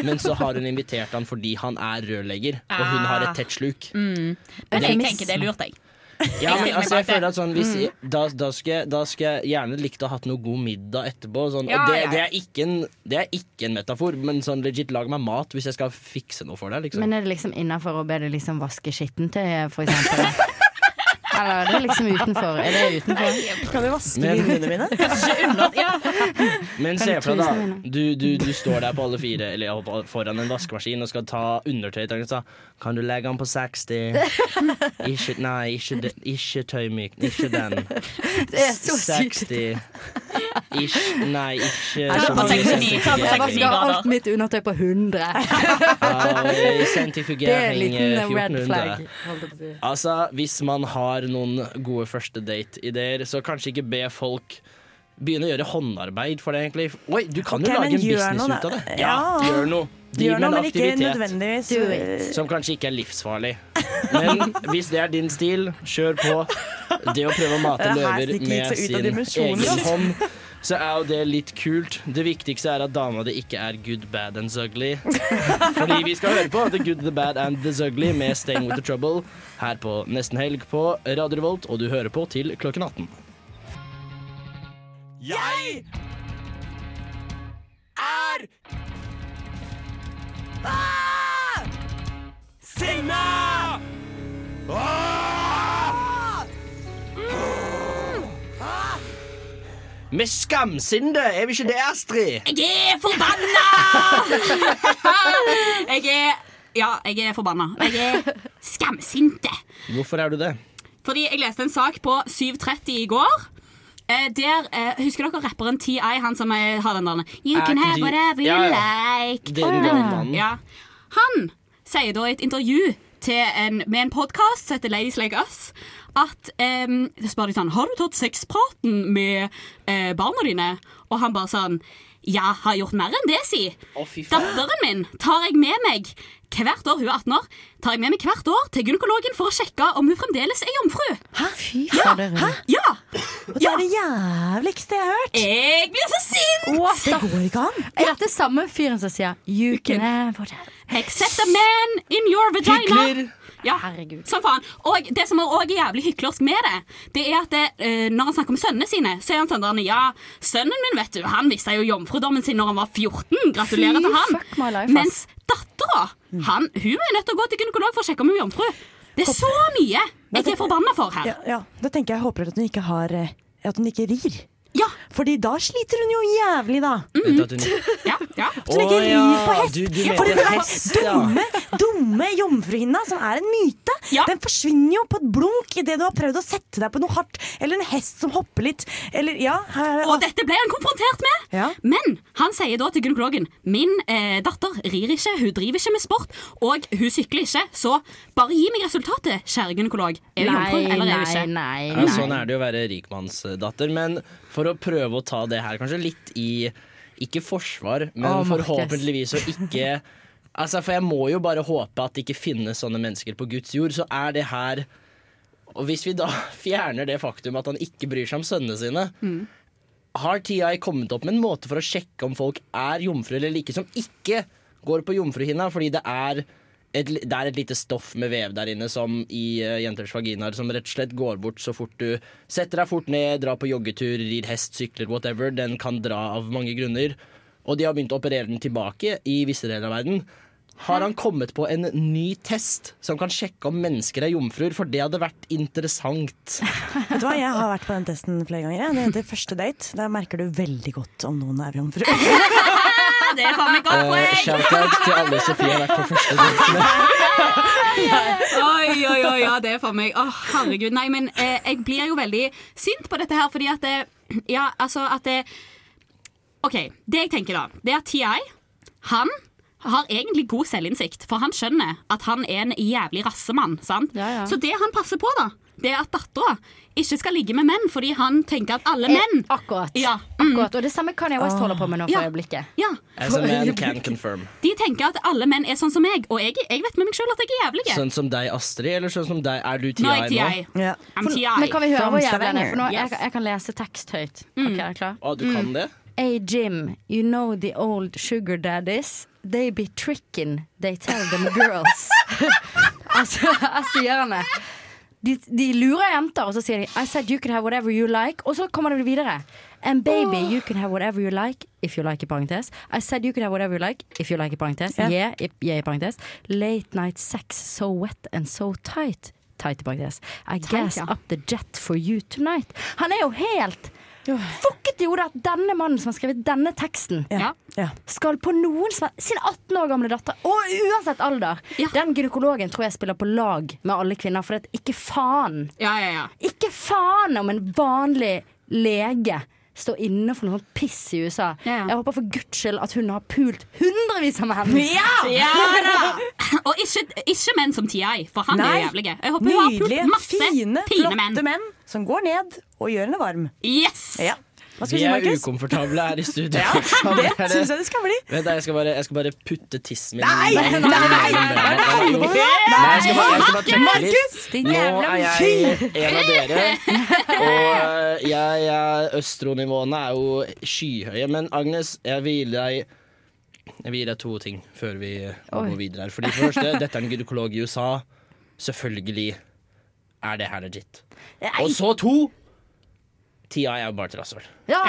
Men så har hun invitert han fordi han er rørlegger, og hun har et tett sluk. Mm. Men jeg tenker det er lurt, jeg. Ja, men altså, jeg føler at sånn hvis, da, da, skal jeg, da skal jeg gjerne likt å ha hatt noe god middag etterpå. Sånn, Ja, det, det, er en, det er ikke en metafor, men sånn legit lag meg mat hvis jeg skal fikse noe for deg. Liksom. Men er det liksom innafor å be deg liksom vaske skittentøyet, for eksempel? Eller det er liksom utenfor. Er det utenfor? Kan du vaske Men- vinduene mine? Men se du for deg, da. Du, du, du står der på alle fire Eller ja, på- foran en vaskemaskin og skal ta undertøy. og så, Kan du legge den på 60? Ikke, nei, ikke, de, ikke tøymyk. Ikke den. Det er så sykt. 60. Ikke, nei, ikke Ta det så på mye 69. sentrifugering. Jeg vasker alt mitt undertøy på 100. Ja, Det er en sentrifugering liten eh, red 1400. flag. holdt jeg på å si. Altså, hvis man har noen gode første date-ideer, så kanskje ikke be folk begynne å gjøre håndarbeid for det, egentlig. Oi, du kan okay, jo lage en business noe, ut av det. Ja, Ja. gjør noe. Driv med en aktivitet nødvendigvis som kanskje ikke er livsfarlig. Men hvis det er din stil, kjør på. Det å prøve å mate løver med sin egen altså. hånd, så er jo det litt kult. Det viktigste er at dama di ikke er good, bad and ugly. Fordi vi skal høre på The Good, The Bad and The Ugly med Staying With The Trouble her på Nesten Helg på Radio Revolt, og du hører på til klokken 18. Jeg er ah! sinna! Ah! Med skamsinde, er vi ikke det, Astrid? Jeg er forbanna! jeg er Ja, jeg er forbanna. Jeg er skamsinte. Hvorfor er du det? Fordi jeg leste en sak på 7.30 i går. Eh, der, eh, Husker dere rapperen TI, han som er, har den der You can have whatever you like. Er. Ja. Han sier da i et intervju til en, med en podkast som heter Ladies Like Us, at um, Jeg spør de sånn Har du tatt sexpraten med eh, barna dine? Og han bare sånn Ja, har gjort mer enn det, si. Oh. Datteren min tar jeg med meg hvert år, hun er 18 år, tar jeg med meg hvert år til gynekologen for å sjekke om hun fremdeles er jomfru. Hæ? Fy Ja, fader. hæ? ja. Det er det jævligste jeg har hørt. Jeg blir så sint! What Det går ikke an. Er dette samme fyren som sier You can have whatever Accept a man in your vagina. Hykler! Ja, Herregud. Som faen. Og det som er også jævlig hyklersk med det, det er at det, uh, når han snakker om sønnene sine, så er han sånn der, Ja, sønnen min, vet du, han mista jo jomfrudommen sin når han var 14. Gratulerer Fy til han. fuck my life. Mens dattera, han, hun er nødt til å gå til gynekolog for å sjekke om hun er jomfru. Det er så mye jeg er forbanna for her. Ja, ja. Da tenker jeg, jeg håper at hun ikke har eh, At hun ikke rir. Ja. Fordi da sliter hun jo jævlig, da. Vet du at hun... Ja, ja. At hun ikke rir på hest. du- du for den hest, ja. dumme, dumme jomfruhinna, som er en myte, Ja. den forsvinner jo på et blunk idet du har prøvd å sette deg på noe hardt. Eller en hest som hopper litt. Eller ja her, Og dette ble han konfrontert med. Ja. Men han sier da til gynekologen Min eh, datter rir ikke, hun driver ikke med sport, og hun sykler ikke. Så bare gi meg resultatet, kjære gynekolog. Er hun jomfru, eller er hun ikke? nei, nei, nei. sånn er det jo å være rikmannsdatter. Men for å prøve å ta det her kanskje litt i Ikke forsvar, men oh, forhåpentligvis å ikke Altså, For jeg må jo bare håpe at det ikke finnes sånne mennesker på Guds jord. Så er det her Og hvis vi da fjerner det faktum at han ikke bryr seg om sønnene sine Mm. Har TI kommet opp med en måte for å sjekke om folk er jomfru eller ikke, som ikke går på jomfruhinna, fordi det er et, det er et lite stoff med vev der inne som i uh, jenters vaginaer som rett og slett går bort så fort du setter deg fort ned, drar på joggetur, rir hest, sykler, whatever. Den kan dra av mange grunner. Og de har begynt å operere den tilbake i visse deler av verden. Har han kommet på en ny test som kan sjekke om mennesker er jomfruer? For det hadde vært interessant. Vet du hva, Jeg har vært på den testen flere ganger. Det heter første date. Der merker du veldig godt om noen er jomfru. Det er faen meg godt Uh! Shout-out til alle Sofie har vært på første date med. Oi, oi, oi, ja, det er for meg. Å, herregud. Nei, men eh, jeg blir jo veldig sint på dette her, fordi at det, Ja, altså at det OK. Det jeg tenker da, det er at TI, han har egentlig god selvinnsikt, for han skjønner at han er en jævlig rassemann. sant? Ja, ja. Så det han passer på, da, det er at dattera ikke skal ligge med menn, fordi han tenker at alle Eh, menn Akkurat. Ja. Akkurat. Og det samme kan jeg også holde på med nå for Ja. øyeblikket. Ja. As a man can confirm. De tenker at alle menn er sånn som meg, og jeg, jeg vet med meg sjøl at jeg er jævlig. Sånn som deg, Astrid, eller sånn som deg? Er du TI Nå jeg TI. Ja. I'm TI. Men kan vi høre hvor jævlig han er? For nå, yes. jeg, jeg kan lese tekst høyt. Ok, er du klar? Å, du kan det? Hey Jim, you know the old sugar daddies? They be tricking, they tell them girls. altså, jeg sier henne. De, de lurer jenter, og så sier de I said you can have whatever you like. Og så kommer det videre. And baby, you can have whatever you like if you like i parentes. I said you can have whatever you like if you like i parentes. Yeah, Yeah, i- yeah i parentes. Late night sex so wet and so tight. tight i parentes. I Tight, gas ja. up the jet for you tonight. Han er jo helt fucket i hodet at denne mannen som har skrevet denne teksten, Ja. skal på noen som sin 18 år gamle datter, og uansett alder Den gynekologen tror jeg spiller på lag med alle kvinner, for det er ikke faen Ja, ja, ja. Ikke faen om en vanlig lege står inne for noe sånt piss i USA. Jeg håper for guds skyld at hun har pult hundrevis av menn. Ja da! Og ikke, ikke menn som TI, for han er Nei. jo jævlig. Jeg håper hun har pult masse fine, fine flotte menn. som går ned og gjør henne varm. Yes! Ja. Vi er Markus? ukomfortable her i studio. Ja, det syns jeg det skal bli. Vent, da, jeg skal bare, jeg skal bare putte tissen min Nei, nei, nei, bena. er det Jo. alvor? Nei, jeg skal bare, jeg skal bare trykke Markus, Nå er jeg en av dere, og jeg, jeg, østronivåene er jo skyhøye. Men Agnes, jeg vil gi deg jeg vil gi deg to ting før vi går videre her. Fordi for det første, dette er en gynekolog i USA. Selvfølgelig er det her legit. Og så to TI er jo bare et rasshøl. Ja,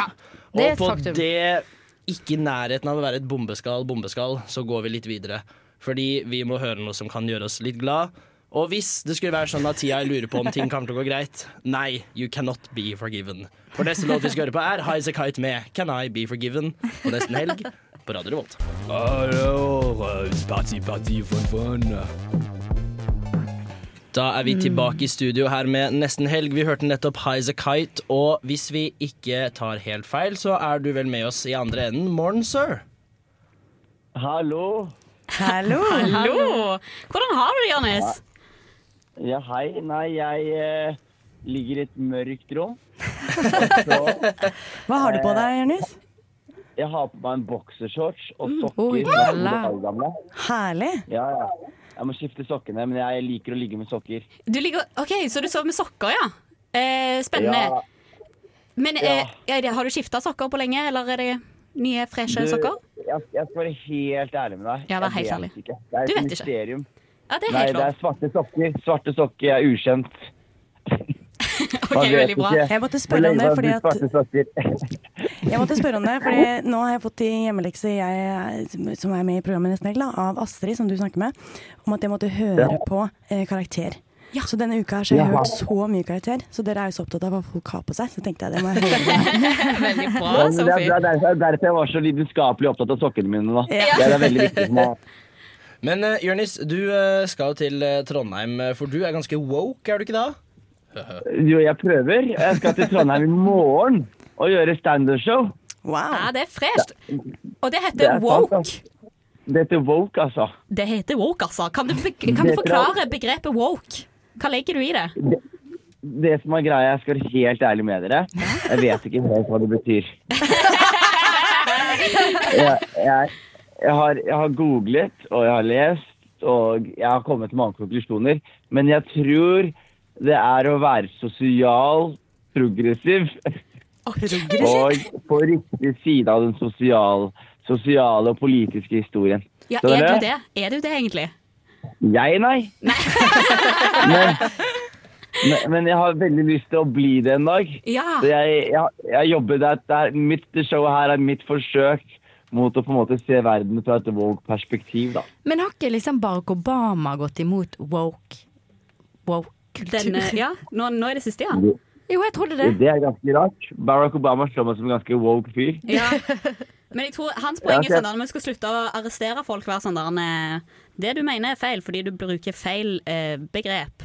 det er Og på faktum. det, ikke i nærheten av å være et bombeskall, bombeskall, så går vi litt videre. Fordi vi må høre noe som kan gjøre oss litt glad. Og hvis det skulle være sånn at TI lurer på om ting kommer til å gå greit, nei, you cannot be forgiven. For neste låt vi skal høre på, er High As A Kite med Can I Be Forgiven på nesten helg på Radio Revolt. Da er vi tilbake i studio her med Nesten helg. Vi hørte nettopp High As A Kite, og hvis vi ikke tar helt feil, så er du vel med oss i andre enden. Morgen, sir. Hallo. Hallo. Hallo. Hvordan har du det, Jonis? Ja, hei. Nei, jeg eh, ligger i et mørkt rom. Hva har du på deg, Jonis? Jeg har på meg en boksershorts og sokker. Er to år gamle. Herlig. Ja, ja. Jeg må skifte sokkene, men jeg liker å ligge med sokker. Du ligger, ok, Så du sover med sokker, ja? Eh, spennende. Ja. Men eh, er har du skifta sokker på lenge, eller er det nye, freshe sokker? Jeg, jeg skal være helt ærlig med deg. Ja, vær helt vet ærlig. Ikke. Det er Du et vet ikke. mysterium. Ja, det er Nei, helt det er svarte sokker. Svarte sokker er ukjent. Ok, veldig bra. Jeg måtte spørre om det, fordi at. Jeg måtte spørre om det, for nå har jeg fått i hjemmelekse, jeg som er med i programmet Nesten Helg, av Astrid, som du snakker med, om at jeg måtte høre Ja. på eh, karakter. Så denne uka her så har jeg hørt så mye karakter, så dere er jo så opptatt av hva folk har på seg, så tenkte jeg det må jeg høre. Veldig Ja, men det, er, det, er derfor, er jeg var så lidenskapelig opptatt av sokkene mine. Da. Ja. Det er veldig viktig for meg. Men uh, Jørnis, du uh, skal jo til uh, Trondheim, for du er ganske woke, er du ikke da? Jo, jeg prøver. Jeg skal til Trondheim i morgen og gjøre standup-show. Ja, det er fresht. Og det Det heter er sant, woke. altså. Det heter woke, altså. Det heter woke, altså. Kan du, kan du forklare begrepet woke? Hva legger du i det? Det som er greia, jeg skal være helt ærlig med dere. Jeg vet ikke helt hva det betyr. Jeg, jeg, jeg, har, jeg har googlet, og jeg har lest, og jeg har kommet til mange konklusjoner. Men jeg tror det er å være sosial, progressiv, og på riktig side av den sosial, sosiale og politiske historien. Ja, er, er du det? Er du det, egentlig? Jeg, nei. men, men, men jeg har veldig lyst til å bli det en dag. Ja. Så jeg, jeg, jeg jobber der. Det er mitt show her er mitt forsøk mot å på en måte se verden fra et woke-perspektiv. da. Men har ikke liksom Barack Obama gått imot woke woke-kultur? Den, eh, ja, nå, nå er det siste, ja. Jo, jeg trodde det. Det er ganske rart. Barack Obama slår meg som en ganske woke fyr. ja. Men jeg tror hans poeng er sånn at vi skal slutte å arrestere folk, Hver sånn der eh, Det du mener er feil, fordi du bruker feil eh, begrep.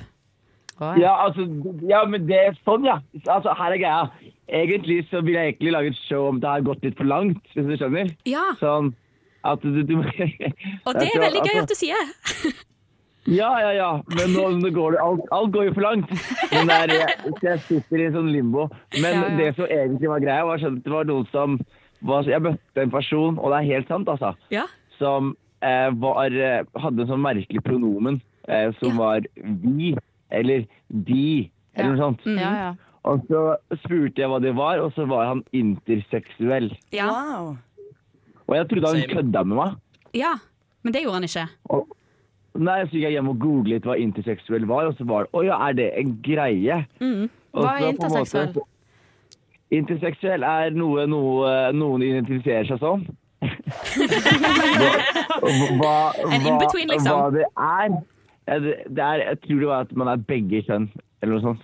Ja, altså, ja, men det er sånn, ja. Altså, her er greia. Egentlig så vil jeg egentlig lage et show om det har gått litt for langt, hvis du skjønner. Ja. Sånn at du, du Og det er veldig gøy at du sier. Ja, ja, ja. Men nå, nå går det alt, alt går jo for langt. Men det er, jeg, jeg sitter i en sånn limbo. Men Ja, ja. det som egentlig var greia, var at det var noen som var, Jeg møtte en person, og det er helt sant, altså, Ja. som eh, var, eh, hadde en sånn merkelig pronomen eh, som var vi, eller de, eller noe sånt. Ja, ja. Og så spurte jeg hva det var, og så var han interseksuell. Ja. Og jeg trodde han kødda med meg. ja. Men det gjorde han ikke. Og, nei, så gikk jeg hjem og googlet hva interseksuell var, og så var det Å ja, er det en greie? Mm. Hva er måte- interseksuell? Interseksuell er noe, noe noen identifiserer seg som. hva, En in-between, liksom. Hva det er, det, det er, jeg tror det var at man er begge kjønn, eller noe sånt.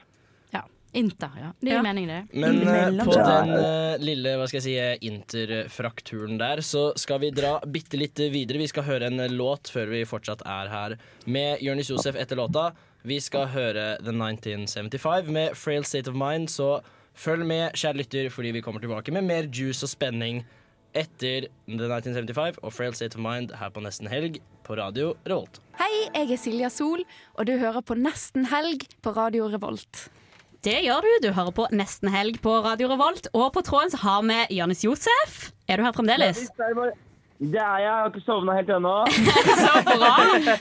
Inter, ja. Det gir Ja. mening, det. Men uh, på den uh, lille hva skal jeg si, eh, interfrakturen der, så skal vi dra bitte litt videre. Vi skal høre en låt før vi fortsatt er her med Jonis Josef etter låta. Vi skal høre The 1975 med Frail State of Mind, så følg med, kjære lytter, fordi vi kommer tilbake med mer juice og spenning etter The 1975 og Frail State of Mind her på Nesten Helg på radio Revolt. Hei, jeg er Silja Sol, og du hører på Nesten Helg på Radio Revolt. Det gjør du. Du hører på Nesten Helg på Radio Revolt. Og på tråden så har vi Jonis Josef. Er du her fremdeles? Det er jeg. Jeg har ikke sovna helt ennå. Så bra.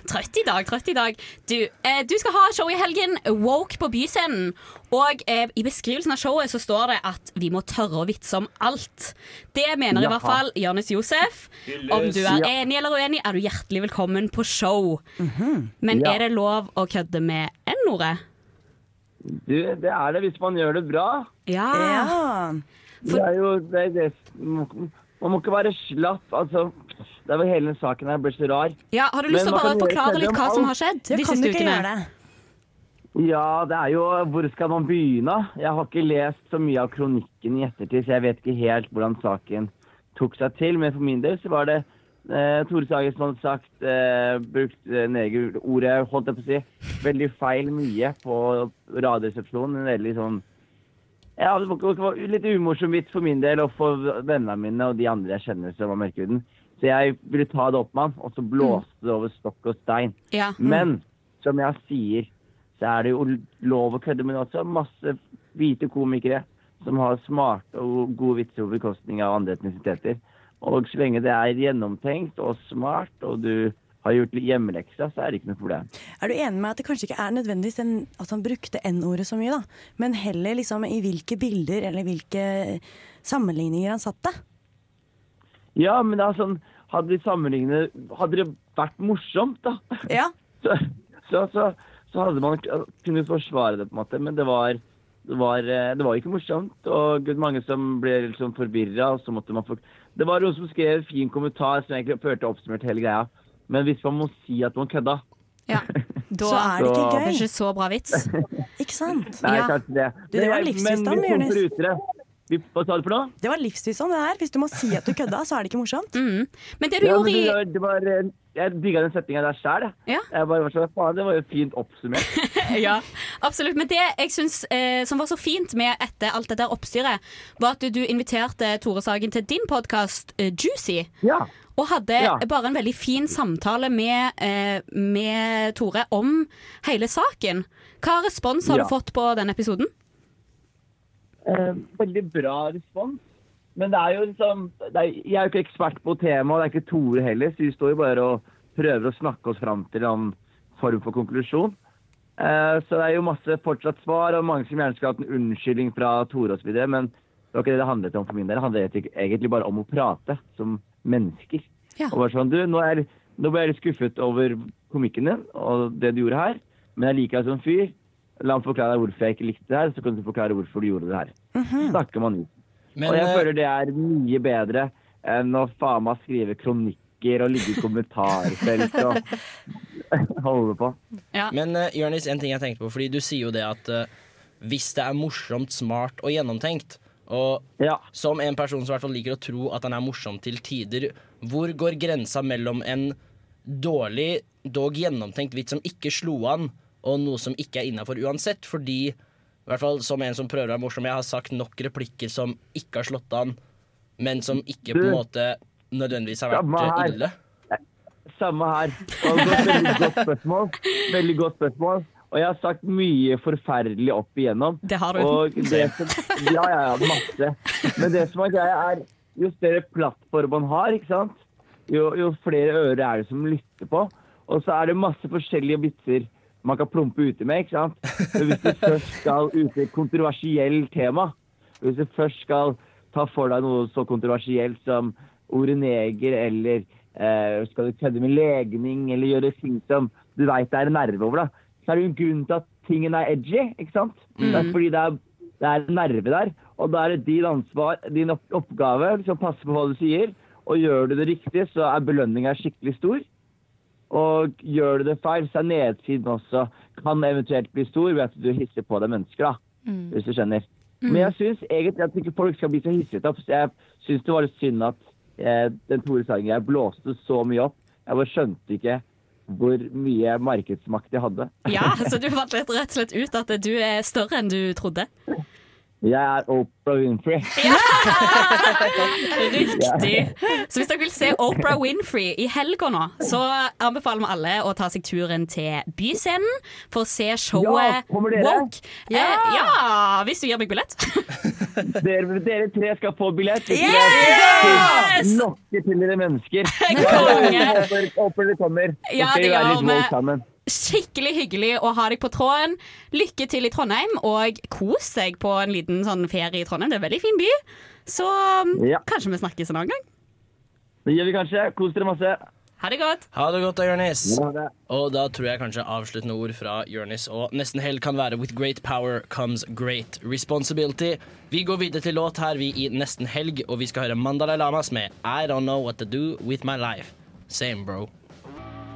Trøtt i dag, trøtt i dag. Du, eh, du skal ha show i helgen, Woke på Byscenen. Og eh, i beskrivelsen av showet så står det at vi må tørre å vitse om alt. Det mener i hvert fall Jonis Josef. Om du er Ja. enig eller uenig, er du hjertelig velkommen på show. Men Ja. er det lov å kødde med N-ordet? Du, det er det hvis man gjør det bra. Ja. Det er jo det, er det, Man må ikke være slapp. Altså, det er jo hele saken her blir så rar. Ja, Har du lyst til å bare forklare litt hva som har skjedd Ja, de siste ukene? det? Ja, det er jo Hvor skal man begynne? Jeg har ikke lest så mye av kronikken i ettertid, så jeg vet ikke helt hvordan saken tok seg til. Men for min del så var det eh, Tore Sagen som hadde sagt eh, brukt eh, negerordet, holdt jeg på å si, veldig feil mye på Radioresepsjonen. En veldig sånn ja, det var, litt umorsom vits for min del og for vennene mine og de andre jeg kjenner som var mørkhuden. Så jeg ville ta det opp med han, og så blåste det over stokk og stein. Ja. Men som jeg sier, så er det jo lov å kødde, men også masse hvite komikere som har smarte og gode vitser på bekostning av andre etnisiteter. Og så lenge det er gjennomtenkt og smart, og du har gjort hjemmeleksa, så er det ikke noe problem. Er du enig med at det kanskje ikke er nødvendigvis en, at han brukte N-ordet så mye, da? Men heller liksom i hvilke bilder eller hvilke sammenligninger han satte? Ja, men det er sånn, hadde de sammenlignet Hadde det vært morsomt, da, Ja. så, så, så, så hadde man kunnet forsvare det, på en måte. Men det var, det var, eh, det var ikke morsomt. Og mange som ble liksom forvirra. Og så måtte man få Det var noen som skrev en fin kommentar som egentlig førte oppsummert hele greia. Men hvis man må si at man kødda ja. Da Så er det ikke gøy. ikke så bra vits. Ikke sant? Nei, Ja. kanskje det. Du, det var livsvisdom, Jonis. hva sa du for noe? Det var livsvisdom, det her. Hvis du må si at du kødda, så er det ikke morsomt. Mm. Men det du Ja, gjorde i det var, det var, Jeg digga den setninga der sjæl. Ja. Jeg bare var sånn, faen, det var jo fint oppsummert. ja, absolutt. Men det jeg syns eh, som var så fint med etter alt dette oppstyret, var at du inviterte Tore Sagen til din podkast eh, Juicy. Og hadde Ja. bare en veldig fin samtale med, eh, med Tore om hele saken. Hva respons har Ja. du fått på den episoden? Eh, veldig bra respons. Men det er jo liksom er, Jeg er jo ikke ekspert på temaet, det er ikke Tore heller, så vi står jo bare og prøver å snakke oss fram til en form for konklusjon. Eh, så det er jo masse fortsatt svar, og mange som gjerne skulle hatt en unnskyldning fra Tore osv. Men det var ikke det det handlet om for min del. Det handlet egentlig- bare om å prate som mennesker. Og bare sånn, du, nå, er, nå ble jeg litt skuffet over komikken din og det du gjorde her, men jeg liker deg som fyr. La meg forklare deg hvorfor jeg ikke likte det her, så kan du forklare hvorfor du gjorde det her. Snakker man ut. Men, og jeg eh, føler det er mye bedre enn å faen meg skrive kronikker og ligge i kommentarfelt og holde på. Men uh, Jørnis, en ting jeg tenkte på, fordi du sier jo det at uh, hvis det er morsomt, smart og gjennomtenkt, og som en person som i hvert fall liker å tro at han er morsom til tider, hvor går grensa mellom en dårlig, dog gjennomtenkt vits som ikke slo an, og noe som ikke er innafor uansett? Fordi, i hvert fall som en som prøver å være morsom, jeg har sagt nok replikker som ikke har slått an, men som ikke på en måte nødvendigvis har vært eh, her. ille. Samme her. Veldig godt spørsmål. Veldig godt spørsmål. Og jeg har sagt mye forferdelig opp igjennom. Det har du. Og det som, ja, ja, ja, masse. Men det som er greia, er jo større plattform man har, ikke sant? Jo, jo flere ører er det som lytter på. Og så er det masse forskjellige vitser man kan plumpe uti med, ikke sant? Men hvis du først skal ut i et kontroversielt tema, hvis du først skal ta for deg noe så kontroversielt som ordet neger, eller eh, skal du kødde med legning, eller gjøre ting som du veit det er en nerve over, da, så er det jo en grunn til at tingen er edgy, ikke sant? Det er Mm. fordi det er, det er en nerve der, og da er det din ansvar, din opp oppgave, liksom passe på hva du sier, og gjør du det riktig, så er belønninga skikkelig stor. Og gjør du det feil, så er nedsiden også kan eventuelt bli stor ved at du hisser på deg mennesker, da. Mm. Hvis du skjønner. Mm. Men jeg syns egentlig at ikke folk skal bli så hisset opp. Så jeg syns det var litt synd at eh, den Tore Sagen jeg blåste så mye opp. Jeg bare skjønte ikke hvor mye markedsmakt jeg hadde. Ja, så du fant rett og slett ut at du er større enn du trodde. Jeg er Oprah Winfrey. Ja! Riktig. Så hvis dere vil se Oprah Winfrey i helga nå, så anbefaler vi alle å ta seg turen til Byscenen for å se showet Ja, kommer dere? Woke. Ja! Eh, ja, hvis du gir meg billett. Dere, dere tre skal få billett. Yes! Lokke til dere mennesker. Konge! Håper, dere kommer. Ja, det gjør litt vi. Skikkelig hyggelig å ha deg på tråden. Lykke til i Trondheim, og kos deg på en liten sånn ferie i Trondheim. Det er en veldig fin by. Så um, Ja. kanskje vi snakkes en annen gang. Det gjør vi kanskje. Kos dere masse. Ha det godt. Ha det godt da, Jonis. Ha. Og da tror jeg kanskje avsluttende ord fra Jonis og nesten helg kan være With great power comes great responsibility. Vi går videre til låt her, vi i nesten helg, og vi skal høre Mandalay Lamas med I Don't Know What To Do With My Life. Same, bro.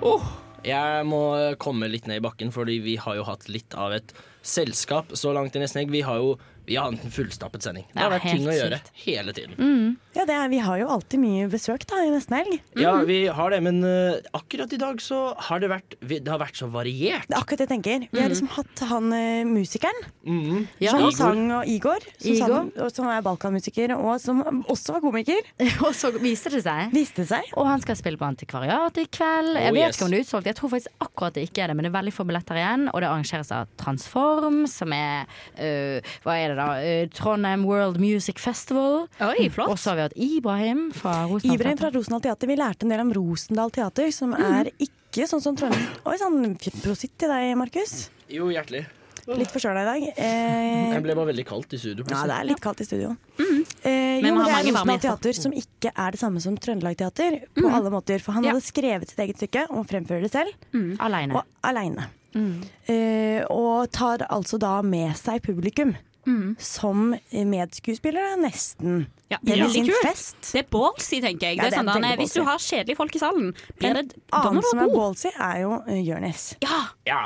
Oh, jeg må komme litt ned i bakken, fordi vi har jo hatt litt av et selskap så langt i nesten helg. Vi har jo vi har en fullstappet sending. Det har vært ting å gjøre hele tiden. Ja, det er, vi har jo alltid mye besøk da i nesten helg. Ja, vi har det, men uh, akkurat i dag så har det vært vi- Det har vært så variert. Det er akkurat det jeg tenker. Vi har liksom hatt han uh, musikeren Mhm. som Igor. sang, og Igor, som, Igor. sang, og som er balkanmusiker, og som også var komiker. Og så viste det seg. Viste seg. Og han skal spille på Antikvariat i kveld. Oh, Jeg vet yes. ikke om det er utsolgt. Jeg tror faktisk akkurat det ikke er det, men det er veldig få billetter igjen. Og det arrangeres av Transform, som er øh, Hva er det da? Øh, Trondheim World Music Festival. Oi, flott. Og så har vi hatt Ibrahim fra Rosendal. Ibrahim fra Rosendal Teater. Vi lærte en del om Rosendal Teater, som er ikke sånn som Trondheim. Oi sann, prositt til deg, Markus. Jo, hjertelig. Litt forkjøla i dag. Eh, Jeg ble bare veldig kaldt i studio. ja, det er litt kaldt i studio. Eh, jo, men det er Rosenborg. Teater som ikke er det samme som Trøndelag Teater på alle måter. For han hadde skrevet sitt eget stykke og fremfører det selv. Aleine. Og aleine. Eh, og tar altså da med seg publikum. Som medskuespillere, nesten. Ja, det i veldig kult. Det er ballsy, tenker jeg. Ja, det er er sånn, Danne, hvis du har kjedelige folk i salen, blir det, da må Annen som er ballsy, er jo uh, Jonis. Ja. Ja,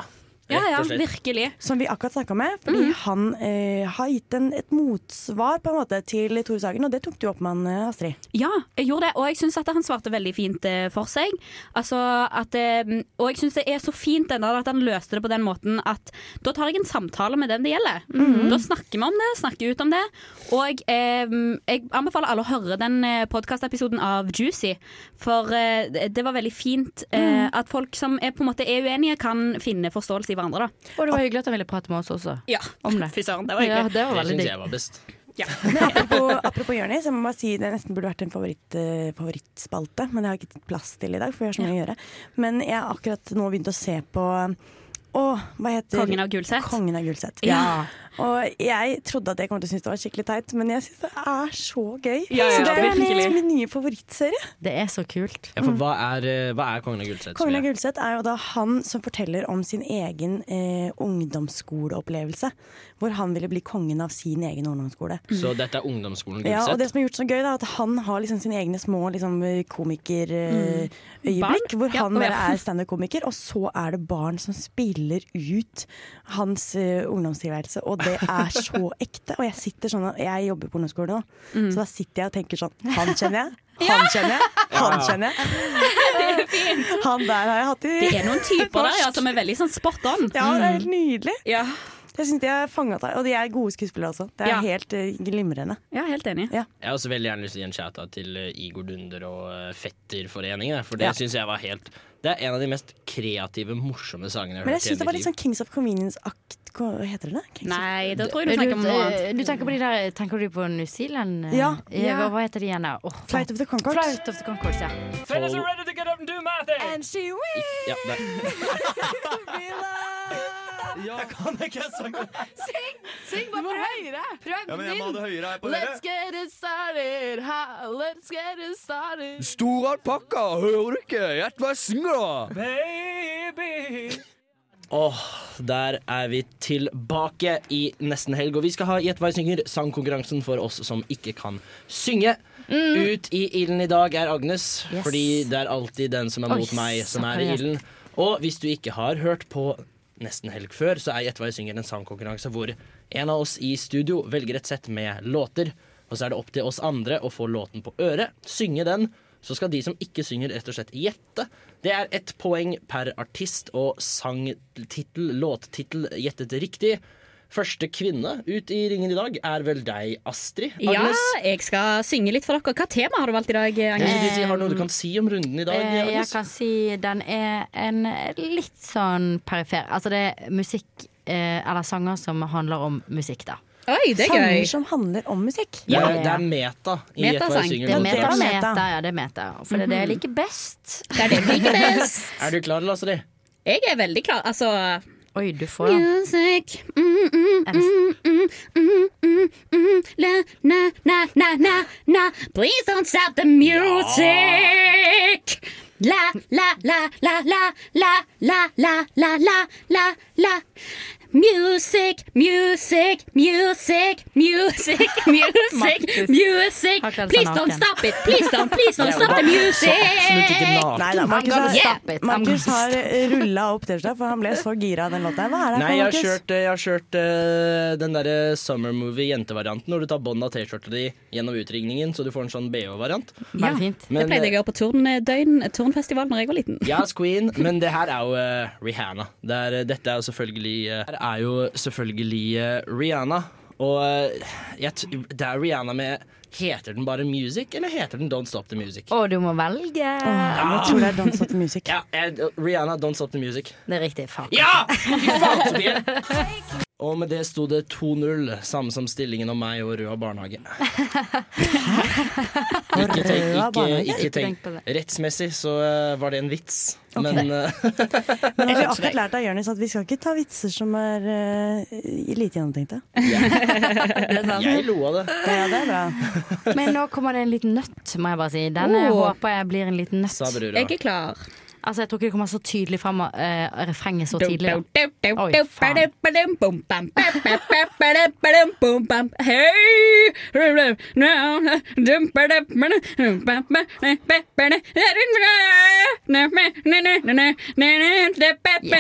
Ja, ja, virkelig. Som vi akkurat snakka med, fordi han eh, har gitt en, et motsvar på en måte til Tore Sagen, og det tok du opp med han, eh, Astrid. Ja, jeg gjorde det, og jeg syns at han svarte veldig fint eh, for seg. Altså at, eh, og jeg syns det er så fint ennå at han løste det på den måten at da tar jeg en samtale med den det gjelder. Mm. Da snakker vi om det, snakker ut om det. Og eh, jeg anbefaler alle å høre den podkastepisoden av Juicy, for eh, det- var veldig fint eh, Mhm. at folk som er, på en måte er uenige, kan finne forståelse i hverandre. Da. Og det var hyggelig at han ville prate med oss også. Ja, Om det. fy søren, det var hyggelig. Ja, det var Det syns jeg var best. Men apropos, apropos Jonis, jeg må bare si det nesten burde vært en favoritt, uh, favorittspalte, men det har jeg ikke plass til i dag, for vi har så mye å gjøre. Men jeg har akkurat nå begynt å se på å, hva heter Kongen av Gulset. Kongen av Gulset. Ja. Og jeg trodde at jeg kom til å synes det var skikkelig teit, men jeg syns det er så gøy. Ja, ja, så det er virkelig. min nye favorittserie. Det er så kult. Ja, for hva er, eh, hva er Kongen av Gullset? Kongen av Gulset er jo da han som forteller om sin egen eh, ungdomsskoleopplevelse. Hvor han ville bli kongen av sin egen ungdomsskole. Så dette er ungdomsskolen Ja, og det som er gjort så gøy, da, er at han har liksom sine egne små liksom, komikerøyeblikk. Mm. Hvor han bare er standup-komiker, og så er det barn som spiller ut hans uh, ungdomstilværelse. Og det er så ekte. Og jeg sitter sånn og Jeg jobber på ungdomsskolen nå, Mm. så da sitter jeg og tenker sånn Han kjenner jeg. Han kjenner jeg. Han kjenner jeg. Det er fint. Han der har jeg hatt i Det er noen typer der ja, som er veldig sånn spot on. Ja, det er helt Mm. nydelig. Ja. Jeg synes de er fanget deg, Og de er gode skuespillere også. Det er Ja. helt eh, glimrende. Ja, helt enig. Jeg har også veldig gjerne lyst til å gi en shout-out til eh, Igor Dunder og eh, Fetterforeningen. For det Ja. synes jeg var helt Det er en av de mest kreative, morsomme sangene jeg har Men hørt jeg i syns det var litt sånn Kings of Convenience-akt. Hva heter det? Kings Nei, da tror jeg du Du, snakker om noe eh, annet. du tenker på de der Tenker du på New Zealand? Ja. Ja. Hva, heter de igjen? da? Åh, Flight of the Conchords. Flight of the Conchords, ja. Fellas are ready to get up and do my thing! And she will Ja, be loved. Ja, jeg kan ikke jeg sangen. Syng! Syng bare prøv! Høyere. Prøv ja, men jeg må ha det høyere her på dere. Let's get it started, ha, let's get it started. Stor alpakka, hører du ikke? Gjett hva jeg synger, da. Baby. Åh, oh, der er vi tilbake i nesten helg. Og vi skal ha Gjett hva jeg synger, sangkonkurransen for oss som ikke kan synge. Mm. Ut i ilden i dag er Agnes, yes. fordi det er alltid den som er mot Oi, meg, som er i ilden. Og hvis du ikke har hørt på nesten helg før, så er Gjett hva jeg synger en sangkonkurranse hvor en av oss i studio velger et sett med låter. Og så er det opp til oss andre å få låten på øret, synge den. Så skal de som ikke synger, rett og slett gjette. Det er ett poeng per artist og sangtittel, låttittel gjettet riktig Første kvinne ut i ringen i dag er vel deg, Astrid Agnes. Ja, jeg skal synge litt for dere. Hva tema har du valgt i dag, Agnes? Jeg har du noe du kan si om runden i dag, eh, Agnes? Jeg kan si den er en litt sånn perifer. Altså det er musikk, eh, eller sanger som handler om musikk, da. Oi, det er Sanger gøy. som handler om musikk. Ja. Det er meta. I Metasang. Det er meta, meta, ja, det er meta. For det er det jeg mhm. liker best. Det er det jeg liker best. er du klar, Astrid? Jeg er veldig klar. Altså Oi, du får Music. Na, na, na, na, na. Please don't stop the music. La, la, la, la, la, la, la, la, la, la, la, la. Music, music, music, music, music, music. Please don't stop it! Please don't, please don't stop the music! Markus har, yeah. Markus har rulla opp tirsdag, for han ble så gira av den låta. Hva er det Nei, Markus? Eh, jeg har kjørt, jeg har kjørt uh, den derre summer movie-jentevarianten, når du tar bånd av T-skjorta di gjennom utringningen, så du får en sånn BH-variant. Ja, men, det pleide jeg å gjøre på turndøgn, eh, turnfestival når jeg var liten. Ja, yes, Queen, men det her er jo uh, Rihanna. Det er, dette er jo selvfølgelig uh, er jo selvfølgelig eh, Rihanna. Og eh, jeg, det er Rihanna med Heter den bare Music, eller heter den Don't Stop The Music? Å, du må velge. Oh, jeg tror det er Don't Stop The Music. Ja, Rihanna, Don't Stop The Music. Det er riktig. Fuck. Ja! Fy faen, Og med det sto det 2-0, samme som stillingen om meg og Røa barnehage. ikke tenk, ikke, ikke tenk. Rettsmessig så eh, var det en vits, okay. men eh, Men jeg har akkurat lært av Jonis at vi skal ikke ta vitser som er uh, lite gjennomtenkte. Jeg lo av det. Ja, det er bra. Men nå kommer det en liten nøtt, må jeg bare si. Den oh. håper jeg blir en liten nøtt. Jeg er klar. Altså, jeg tror ikke det kommer så tydelig fram uh, refrenget så tidlig. Yes.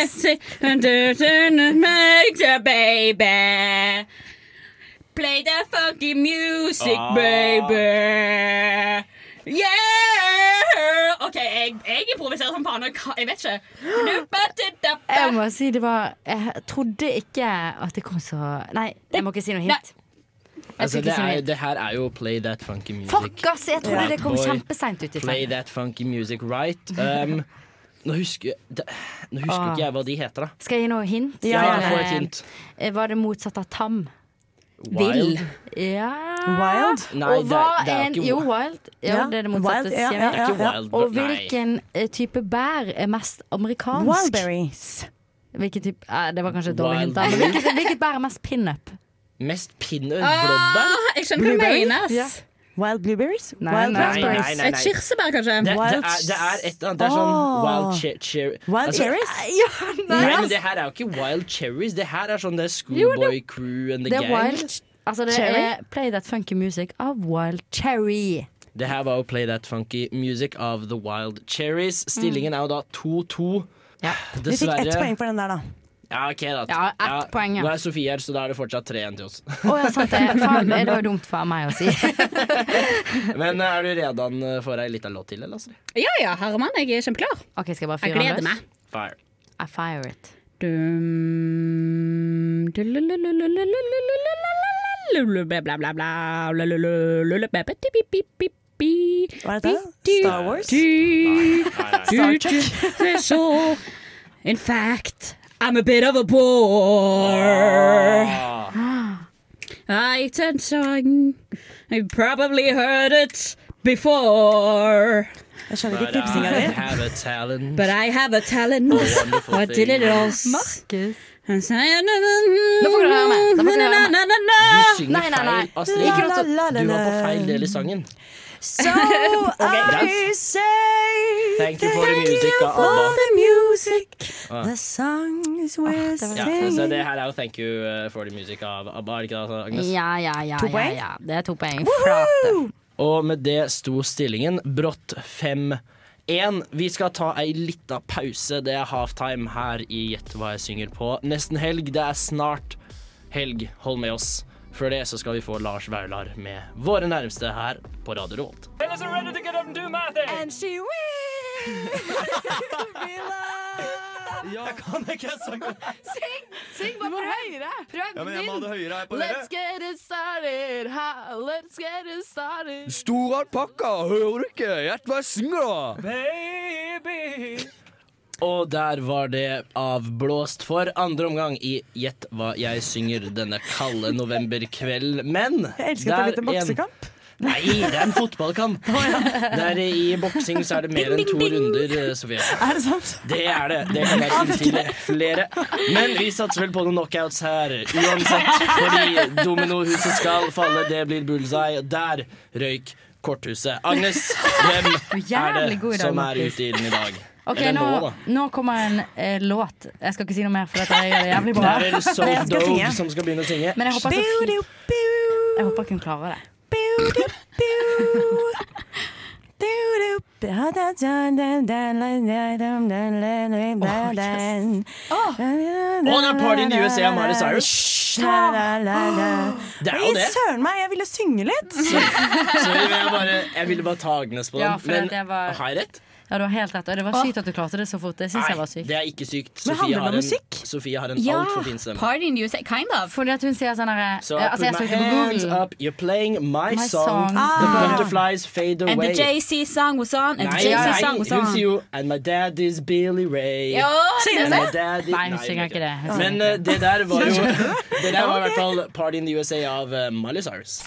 Play the funky music, baby. Yeah! OK, jeg, jeg improviserer som faen. Jeg vet ikke. Jeg må si det var Jeg trodde ikke at det kom så Nei, jeg må ikke si noe hint. Altså, det, er, det, her er jo Play That Funky Music. Fuck, ass! Jeg trodde det kom kjempeseint ut. Play That Funky Music Right. Um, nå husker, nå husker ikke jeg hva de heter, da. Skal jeg gi noe hint? Ja, ja, eh, eh, Var det motsatt av tam? Wild? Ja. Wild? Nei, og hva det, det er en, ikke jo, wild. Jo, ja. det er det motsatte. Wild, ja, ja, ja, ja. Og hvilken eh, type bær er mest amerikansk? Wildberries. Hvilken type, eh, det var kanskje et dårlig hint. Hvilket, hvilket bær er mest pinup? Mest pinup? Ah, Blåbær? Ah, jeg skjønner hva du mener. Wild blueberries? Nei, wild nei. Nei, nei, nei, Et kirsebær, kanskje? Det, det, er, det er et Det er sånn oh. wild che cherry Wild altså, cherries? Ja, nei, men det her er jo ikke wild cherries. Det her er sånn det er schoolboy crew and the gang. Wild, altså det cherry? er Play That Funky Music av Wild Cherry. Det her var jo Play That Funky Music av The Wild Cherries. Stillingen er jo da 2-2. Ja. Vi fikk ett poeng for den der, da. Ja, ok da. Ja, ett ja, poeng, ja. Nå er Sofie her, så da er det fortsatt tre igjen til oss. Å oh, ja, sant det. Faen, det var dumt for meg å si. Men eh, er du redan eh, for ei lita låt til, eller? Altså? Ja ja, Herman. Jeg er kjempeklar. Ok, skal Jeg bare fyre Jeg gleder meg. Fire. I fire it. Hva er dette? Star Wars? Star Trek? In fact I'm a bit of a bore. I turn song. I probably heard it before. Jeg skjønner I have a talent. But I have a talent. wonderful I did it all. Markus. Nå får du høre med. Du synger feil, Astrid. Du var på feil del i sangen. So I say Thank you for the music av for the music, Ah. the songs we're Ja, så singing. det her er jo Thank you uh, for the music av ABBA, er det ikke det, Agnes? Ja, ja, ja, To ja, ja. Det er to poeng. Flate. Og med det sto stillingen brått 5-1. Vi skal ta ei lita pause. Det er halftime her i Gjett hva jeg synger på. Nesten helg. Det er snart helg. Hold med oss. Før det så skal vi få Lars Vaular med våre nærmeste her på Radio Revolt. ja, Ja, kan jeg ikke sange? Syng! Syng bare prøv høyere. Prøv Ja, men jeg må ha det høyere her på dere. Let's get it started. Ha, let's get it started. Stor alpakka, hører du ikke? Gjett hva jeg synger, da! Baby. Og der var det avblåst for andre omgang i Gjett hva jeg synger denne kalde novemberkvelden. Men Jeg elsker at det er litt en boksekamp. Nei, det er en fotballkamp. Der I boksing så er det mer enn to runder, eh, Sofie. Er det sant? Det er det. Det kan være inntil flere. Men vi satser vel på noen knockouts her uansett. Fordi dominohuset skal falle, det blir bullseye. Der røyk korthuset. Agnes, hvem er det som er ute i ilden i dag? Ok, nå, nå, nå kommer en eh, låt. Jeg skal ikke si noe mer, for dette er jævlig bra. Der er det Soul Dog som skal begynne å synge. Men jeg håper, Sofie, jeg håper hun klarer det. Oh, det er Party in the USA av Miley Cyrus. Det er jo det. Søren meg, jeg ville synge litt. Sorry, men jeg, bare, jeg ville bare ta Agnes på den. Ja, men har jeg rett? Ja, du har helt rett. Og det var sykt at du klarte det så fort. Det syns jeg var sykt. Det er ikke sykt. Men Sofie handler det har om en, musikk? Sofie har en Ja, altfor fin stemme. Party in the USA, kind of. Fordi at hun sier sånn herre Så altså, jeg put my søkte på hands Google. up, you're playing my, My song. song. The Ah. butterflies fade away. And the JC song was on. And Nei, the JC song was hun sier jo And my dad is Billy Ray. Jo, And det. my daddy- Nei, hun synger ikke det. Men eh, det der var jo Det der var i hvert fall Party in the USA av uh, Miley Cyrus.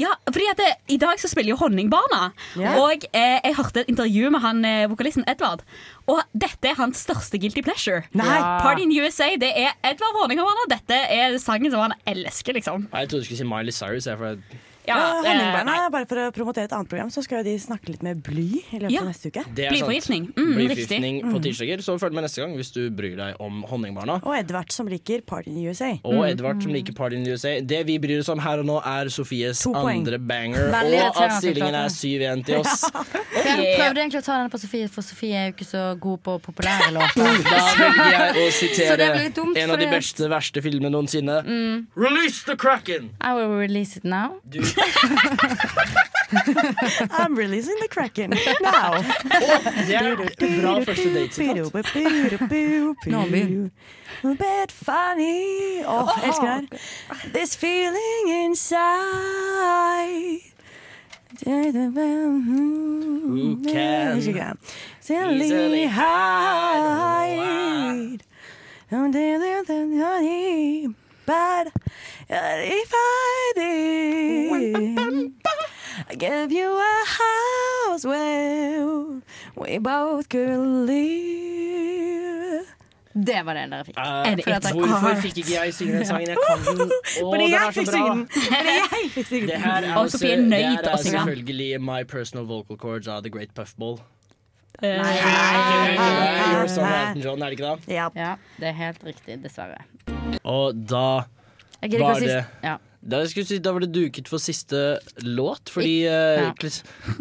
Ja, fordi at det, I dag så spiller jo Honningbarna. Yeah. Og eh, jeg hørte et intervju med han eh, vokalisten Edvard. Og dette er hans største guilty pleasure. Nei. Ja. Party in USA det er Edvard Honningbarna. Dette er sangen som han elsker, liksom. Jeg trodde du skulle si Miley Cyrus. Jeg, for Ja, Ja, eh, Honningbarna, nei. bare for å promotere et annet program, så skal jo de snakke litt med bly i løpet Ja. av neste uke. Blyforgiftning. Mm, Blyforgiftning på Mm. tirsdager. Så følg med neste gang hvis du bryr deg om Honningbarna. Og Edvard som liker Party in USA. Og Edvard som liker Party in the USA. Det vi bryr oss om her og nå, er Sofies To poeng. andre banger. Veldig Og at stillingen er det. 7-1 til oss. Jeg prøvde egentlig å ta denne på Sofie, for Sofie er jo ikke så god på populære låter. Da velger jeg å sitere dumt, en av de beste, verste filmene noensinne. Mm. Release the Kraken! I will release it now. I'm releasing the Kraken now. Det er bra første datesitat. Nå A bit funny Åh, jeg elsker det. This feeling inside. Who can Silly easily hide But if I did I give you a house where we both could live Det var den dere fikk. Fordi at hvorfor fikk ikke jeg synge den sangen? Jeg kan den. Fordi jeg fikk synge den. Fordi jeg fikk synge Det her er, også- det her er selvfølgelig My Personal Vocal Chords av The Great Puff Nei, Elton John, er det ikke det? Ja, det er helt riktig, dessverre. Og da Jeg gidder ikke var si det ja. Da, jeg si, da var det duket for siste låt, fordi uh, Ja.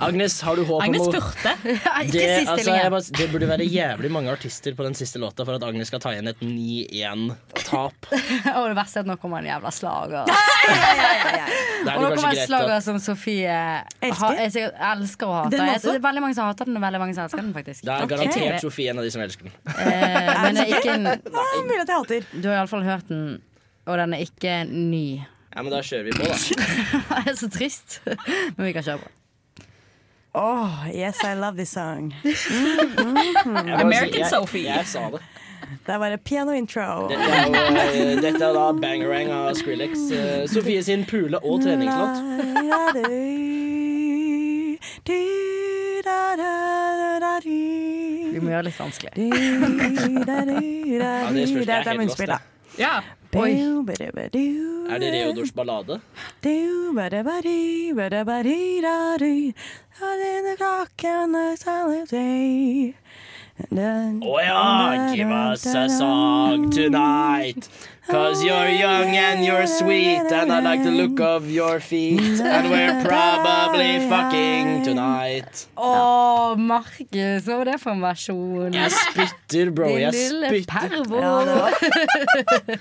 Agnes, har du håp Agnes om å spurte. Det, altså, jeg det burde være jævlig mange artister på den siste låta for at Agnes skal ta igjen et 9-1-tap. Og det verste er at nå kommer en jævla slager. Er Og nå kommer en slager som Sofie Elsker? ha, jeg sikkert elsker Jeg- også? Det er veldig mange som hater den, og veldig mange som elsker den, faktisk. Det er garantert Sofie en av de som elsker den. Eh, men det er ikke en, Mulig at jeg hater. Du har iallfall hørt den, og den er ikke ny. Ja, men da kjører vi på, da. Det er så trist. Men vi kan kjøre på. Oh, yes, I love this song. Mm, mm, mm. American jeg, Sophie. Jeg sa det. Der var det piano intro. Dette er, jo, eh, dette er da Bangerang av Skrillex. eh, Sofie sin pule- og treningslåt. Vi må gjøre det litt vanskelig. Ja, det. Det er er munnspill, da. Ja. Oi. Er det Reodors ballade? Å ja! Give us a song tonight. Cause you're young and you're sweet, and I like the look of your feet, and we're probably fucking tonight. Å, Markus, hva var det for en versjon? Jeg spytter, bro. Din Jeg lille spytter. pervo. lille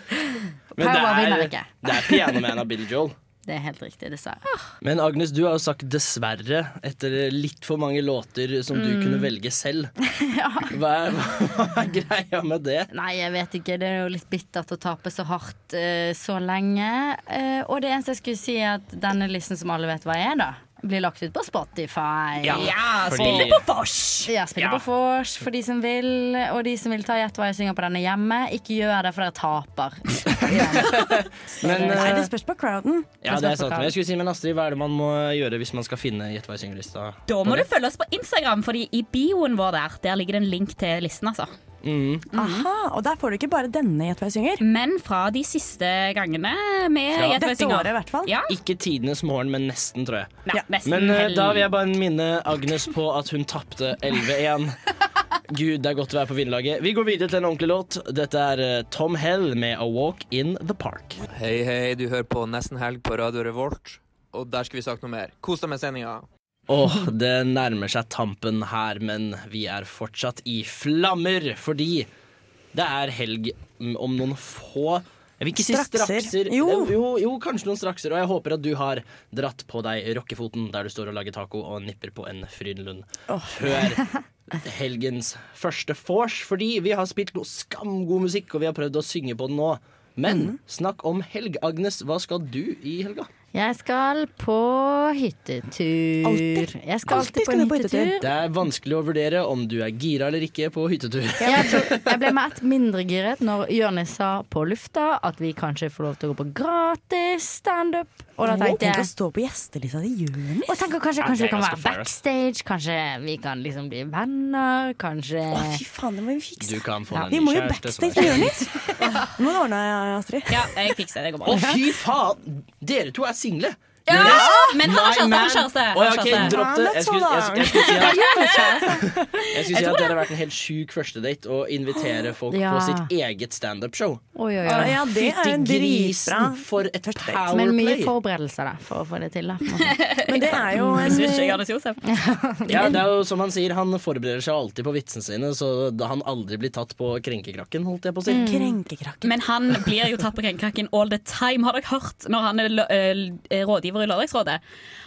det Pervo vinner er, ikke. det er Piano Man av Bill Joel. Det er helt riktig, dessverre. Men Agnes, du har jo sagt dessverre etter litt for mange låter som du Mm. kunne velge selv. Hva er, hva er greia med det? Nei, jeg vet ikke. Det er jo litt bittert å tape så hardt uh, så lenge. Uh, og det eneste jeg skulle si, er at denne listen som alle vet hva er, da, blir lagt ut på Spotify. Ja, fordi- spiller på Fors! Ja, spiller Ja. på Fors for de som vil. Og de som vil ta gjett hva jeg synger på denne hjemme, ikke gjør det, for dere taper. Men, Nei, eh, det spørs på crowden. Ja, det er sant. Men jeg skulle si, men Astrid, hva er det man må gjøre hvis man skal finne Gjett hva jeg synger-lista? Da må du følge oss på Instagram, Fordi i bioen vår der Der ligger det en link til listen. altså Mm. Aha, og der får du ikke bare denne Gjett hva jeg synger. Men fra de siste gangene med Gjett hva jeg Dette synger. året, i hvert fall. Ja. Ikke tidenes morgen, men nesten, tror jeg. Nei, nesten Men uh, da vil jeg bare minne Agnes på at hun tapte 11-1. Gud, det er godt å være på vinnerlaget. Vi går videre til en ordentlig låt. Dette er eh, Tom Hell med A Walk in the Park. Hei, hei, du hører på Nesten Helg på Radio Revolt. Og der skal vi sagt noe mer. Kos deg med sendinga. Åh, det nærmer seg tampen her, men vi er fortsatt i flammer, fordi det er helg mm, om noen få jeg vil ikke si Strakser. strakser. Jo. jo, jo, kanskje noen strakser. Og jeg håper at du har dratt på deg rockefoten der du står og lager taco og nipper på en Frydenlund før helgens første vors. Fordi vi har spilt noe skamgod musikk, og vi har prøvd å synge på den nå. Men Mhm. snakk om helg. Agnes, hva skal du i helga? Jeg skal på hyttetur. Altid. Jeg skal Alltid på på hyttetur. Det er vanskelig å vurdere om du er gira eller ikke på hyttetur. Jeg, tror, jeg ble med ett mindre giret når Jonis sa på lufta at vi kanskje får lov til å gå på gratis standup. Og da tenkte Tenk å jeg stå på gjestelista til Jonis. og tenker kanskje, kanskje vi kan være backstage. Kanskje vi kan liksom bli venner. Kanskje Å, fy faen, det må vi fikse. Du kan få Ja, Vi må jo backstage med er- Jonis. Nå må du ordne, Astrid. Ja, jeg fikser det. Det går Å, fy faen! Dere to er single. Ja, men han har kjæreste, han har kjæreste, Å, ja, okay, dropp det. Jeg skulle, jeg, jeg skulle si at, jeg skulle si at det hadde vært en helt sjuk førstedate å invitere folk Ja. på sitt eget standup-show. Oi, Ja, ja, det er en Fytti dritbra grisen, for et Men mye powerplay! forberedelser da, for å få det til. Da. Men det er jo en. Ja, det er jo som han sier, han forbereder seg alltid på vitsene sine, så da han aldri blir tatt på krenkekrakken, holdt jeg på å si. krenkekrakke. Men han blir jo tatt på krenkekrakken all the time. Har dere hørt når han er lø- øh, i Lørdagsrådet?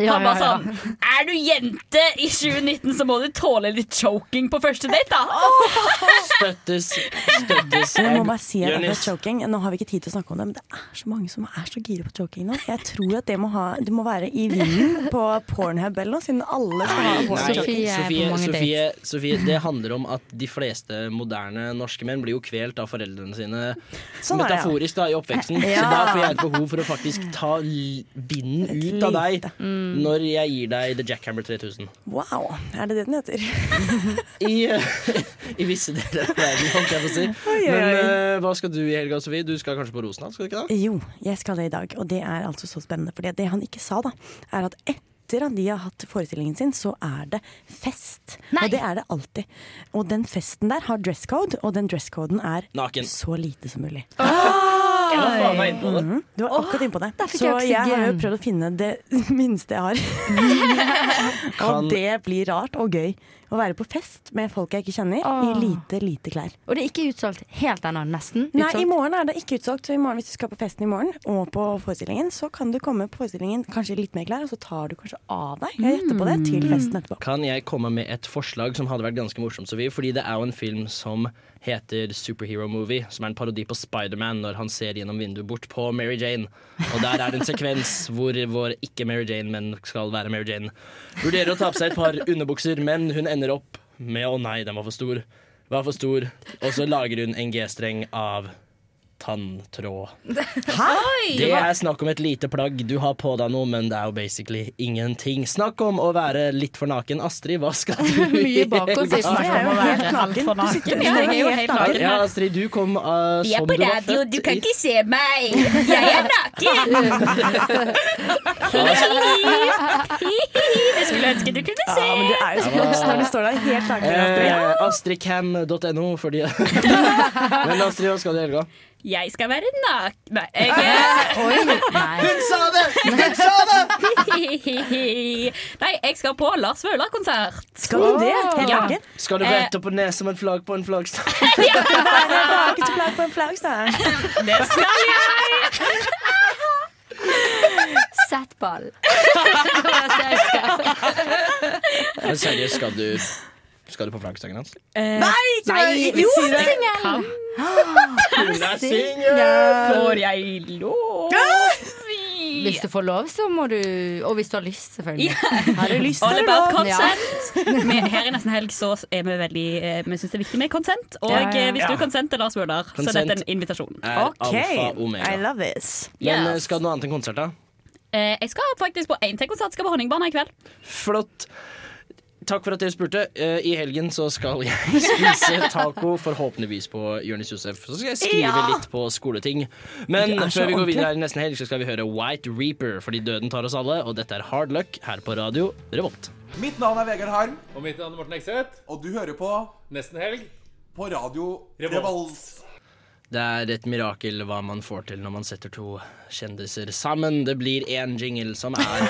Ja, han bare ja, ja. sånn Er du jente i 2019, så må du tåle litt choking på første date, da! Støttes, støttes. Jeg må bare si at choking Nå har vi ikke tid til å snakke om det, men det er så mange som er så gira på choking nå. Jeg tror at det må, ha, det må være i vinden på Pornhub eller noe, siden alle skal ha Nei, porn. Sofie Sofie, Sofie, Sofie, det handler om at de fleste moderne norske menn blir jo kvelt av foreldrene sine Sånn metaforisk da, i oppveksten. Ja. Så da får jeg et behov for å faktisk ta vinden ut av deg når jeg gir deg The Jackhammer 3000. Wow, er det det den heter? I, I visse deler av verden, holdt jeg på å si. oi, Men oi. eh, hva skal du i helga, Sofie? Du skal kanskje på Rosendal? skal du ikke det? Jo, jeg skal det i dag, og det er altså så spennende. For det han ikke sa, da, er at etter at de har hatt forestillingen sin, så er det fest. Nei. Og det er det alltid. Og den festen der har dresscode, og den dresscoden er Naken. så lite som mulig. Jeg var faen meg inne på det. Mhm, Du var akkurat innpå det. Så jeg jeg har jo prøvd å finne det minste jeg har. Og det blir rart og gøy å være på fest med folk jeg ikke kjenner, i Åh. lite, lite klær. Og det er ikke utsolgt helt ennå, nesten. Nei, i morgen er det ikke utsolgt. Så i morgen hvis du skal på festen i morgen, og på forestillingen, så kan du komme på forestillingen kanskje litt mer klær, og så tar du kanskje av deg, jeg gjetter på det, til festen etterpå. Kan jeg komme med et forslag som hadde vært ganske morsomt, Sofie? Fordi det er jo en film som heter Superhero Movie, som er en parodi på Spiderman når han ser gjennom vinduet bort på Mary Jane. Og der er det en sekvens hvor vår ikke Mary Jane, men skal være Mary Jane, vurderer å ta på seg et par underbukser, men hun ender opp med å nei, den var for stor. Var for stor. Og så lager hun en G-streng av tanntråd. Det er snakk om et lite plagg. Du har på deg noe, men det er jo basically ingenting. Snakk om å være litt for naken. Astrid, hva skal du Mye bak oss i Jeg snakk er om jo å være helt naken. for Du sitter Ja, jeg er jo helt naken. naken. Ja, Astrid, du kom uh, Vi er på radio, du kan ikke se meg! Jeg er naken! Jeg skulle ønske du kunne se. Ja, men du er jo så flott når du står der helt naken. Astrid. Eh, AstridCam.no fordi Men Astrid, hva skal du i helga? Jeg skal være nak... Nei, jeg Oi, nei. Hun sa det! Hun sa det! Nei, jeg skal på Lars Vaular-konsert. Skal du det? Helt Ja. naken? Skal du Eh, vente på ned som en flagg på en flaggstang? Naken til flagg på en flaggstang. Det skal jeg! Sett ball. Seriøst, skal du Skal du på flaggstangen hans? Nei, ikke Nei, jo, han er singel! Hun er singel! får jeg lov? Hvis du får lov, så må du Og hvis du har lyst, selvfølgelig. Har du lyst All about consent. Ja. Her i Nesten Helg så er vi veldig eh, Vi syns det er viktig med consent. Og Ja, ja. eh, hvis du konsenter, Lars Vaular, så er dette en invitasjon. Er OK, alfa I love this. Men eh, Yes. skal du noe annet enn konsert, da? Eh, Jeg skal faktisk på én til konsert. Skal på Honningbarna i kveld. Flott. Takk for at dere spurte. Eh, I helgen så skal jeg spise taco, forhåpentligvis på Jonis Josef. Så skal jeg skrive Ja. litt på skoleting. Men før vi går videre her nesten helg, så skal vi høre White Reaper, fordi døden tar oss alle. Og dette er Hard Luck her på radio Revolt. Mitt navn er Vegard Harm, Og mitt navn er Morten Ekseth. og du hører på Nesten helg. på radio Revolt. Revolt. Det er et mirakel hva man får til når man setter to kjendiser sammen. Det blir én jingle som er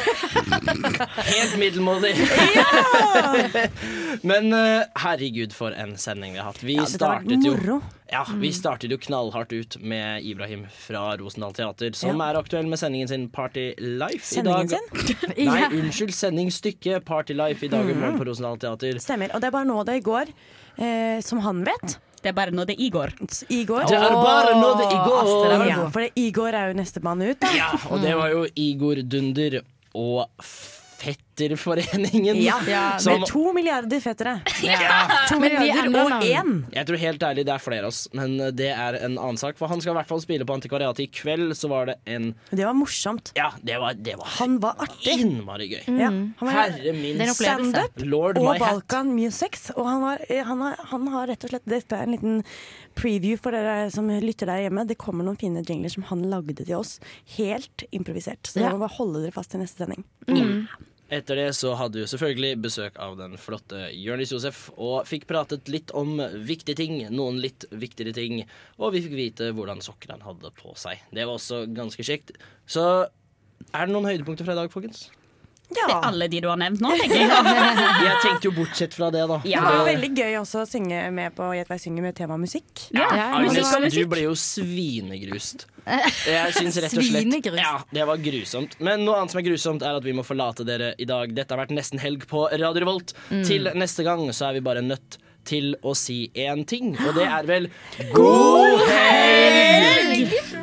helt middelmådig. Men eh, herregud, for en sending vi har hatt. Vi Ja, startet jo ja, vi startet jo knallhardt ut med Ibrahim fra Rosendal Teater, som Ja. er aktuell med sendingen sin Party Life i dag. Sendingen sin? Nei, unnskyld, sendingsstykket Party Life i dag morgen på Rosendal Teater. Stemmer. Og det er bare nå det i går, eh, som han vet. Det er bare nå det er Igor. går. Det er bare nå det er Igor Ja, for det, Igor er jo nestemann ut. Da. Ja, og det var jo Igor Dunder og Fetterforeningen. Ja, som Med to milliarder fettere. Ja. To milliarder og én. Jeg tror helt ærlig det er flere av oss, men det er en annen sak. For han skal i hvert fall spille på Antikvariatet i kveld, så var det en Det var morsomt. Ja, det var, det var Han var artig. innmari gøy. Ja, han var Herre min. Standup og. Balkan Musics. Og han, var, eh, han, har, han har rett og slett Dette er en liten preview for dere som lytter der hjemme. Det kommer noen fine jingler som han lagde til oss. Helt improvisert. Så Ja. dere må bare holde dere fast til neste sending. Etter det så hadde vi selvfølgelig besøk av den flotte Jonis Josef, og fikk pratet litt om viktige ting, noen litt viktigere ting, og vi fikk vite hvordan sokker han hadde på seg. Det var også ganske kjekt. Så er det noen høydepunkter fra i dag, folkens? Det er alle de du har nevnt nå, tenker jeg. Jeg tenkte jo bortsett fra det, da. Det var veldig gøy også å synge med på Gjett hva jeg synger med tema musikk. Ja, ja. Agnes, musikk. du ble jo svinegrust. Jeg syns rett og slett Ja, det var grusomt. Men noe annet som er grusomt, er at vi må forlate dere i dag. Dette har vært nesten helg på Radio Revolt. Mm. Til neste gang så er vi bare nødt til å si én ting, og det er vel God helg!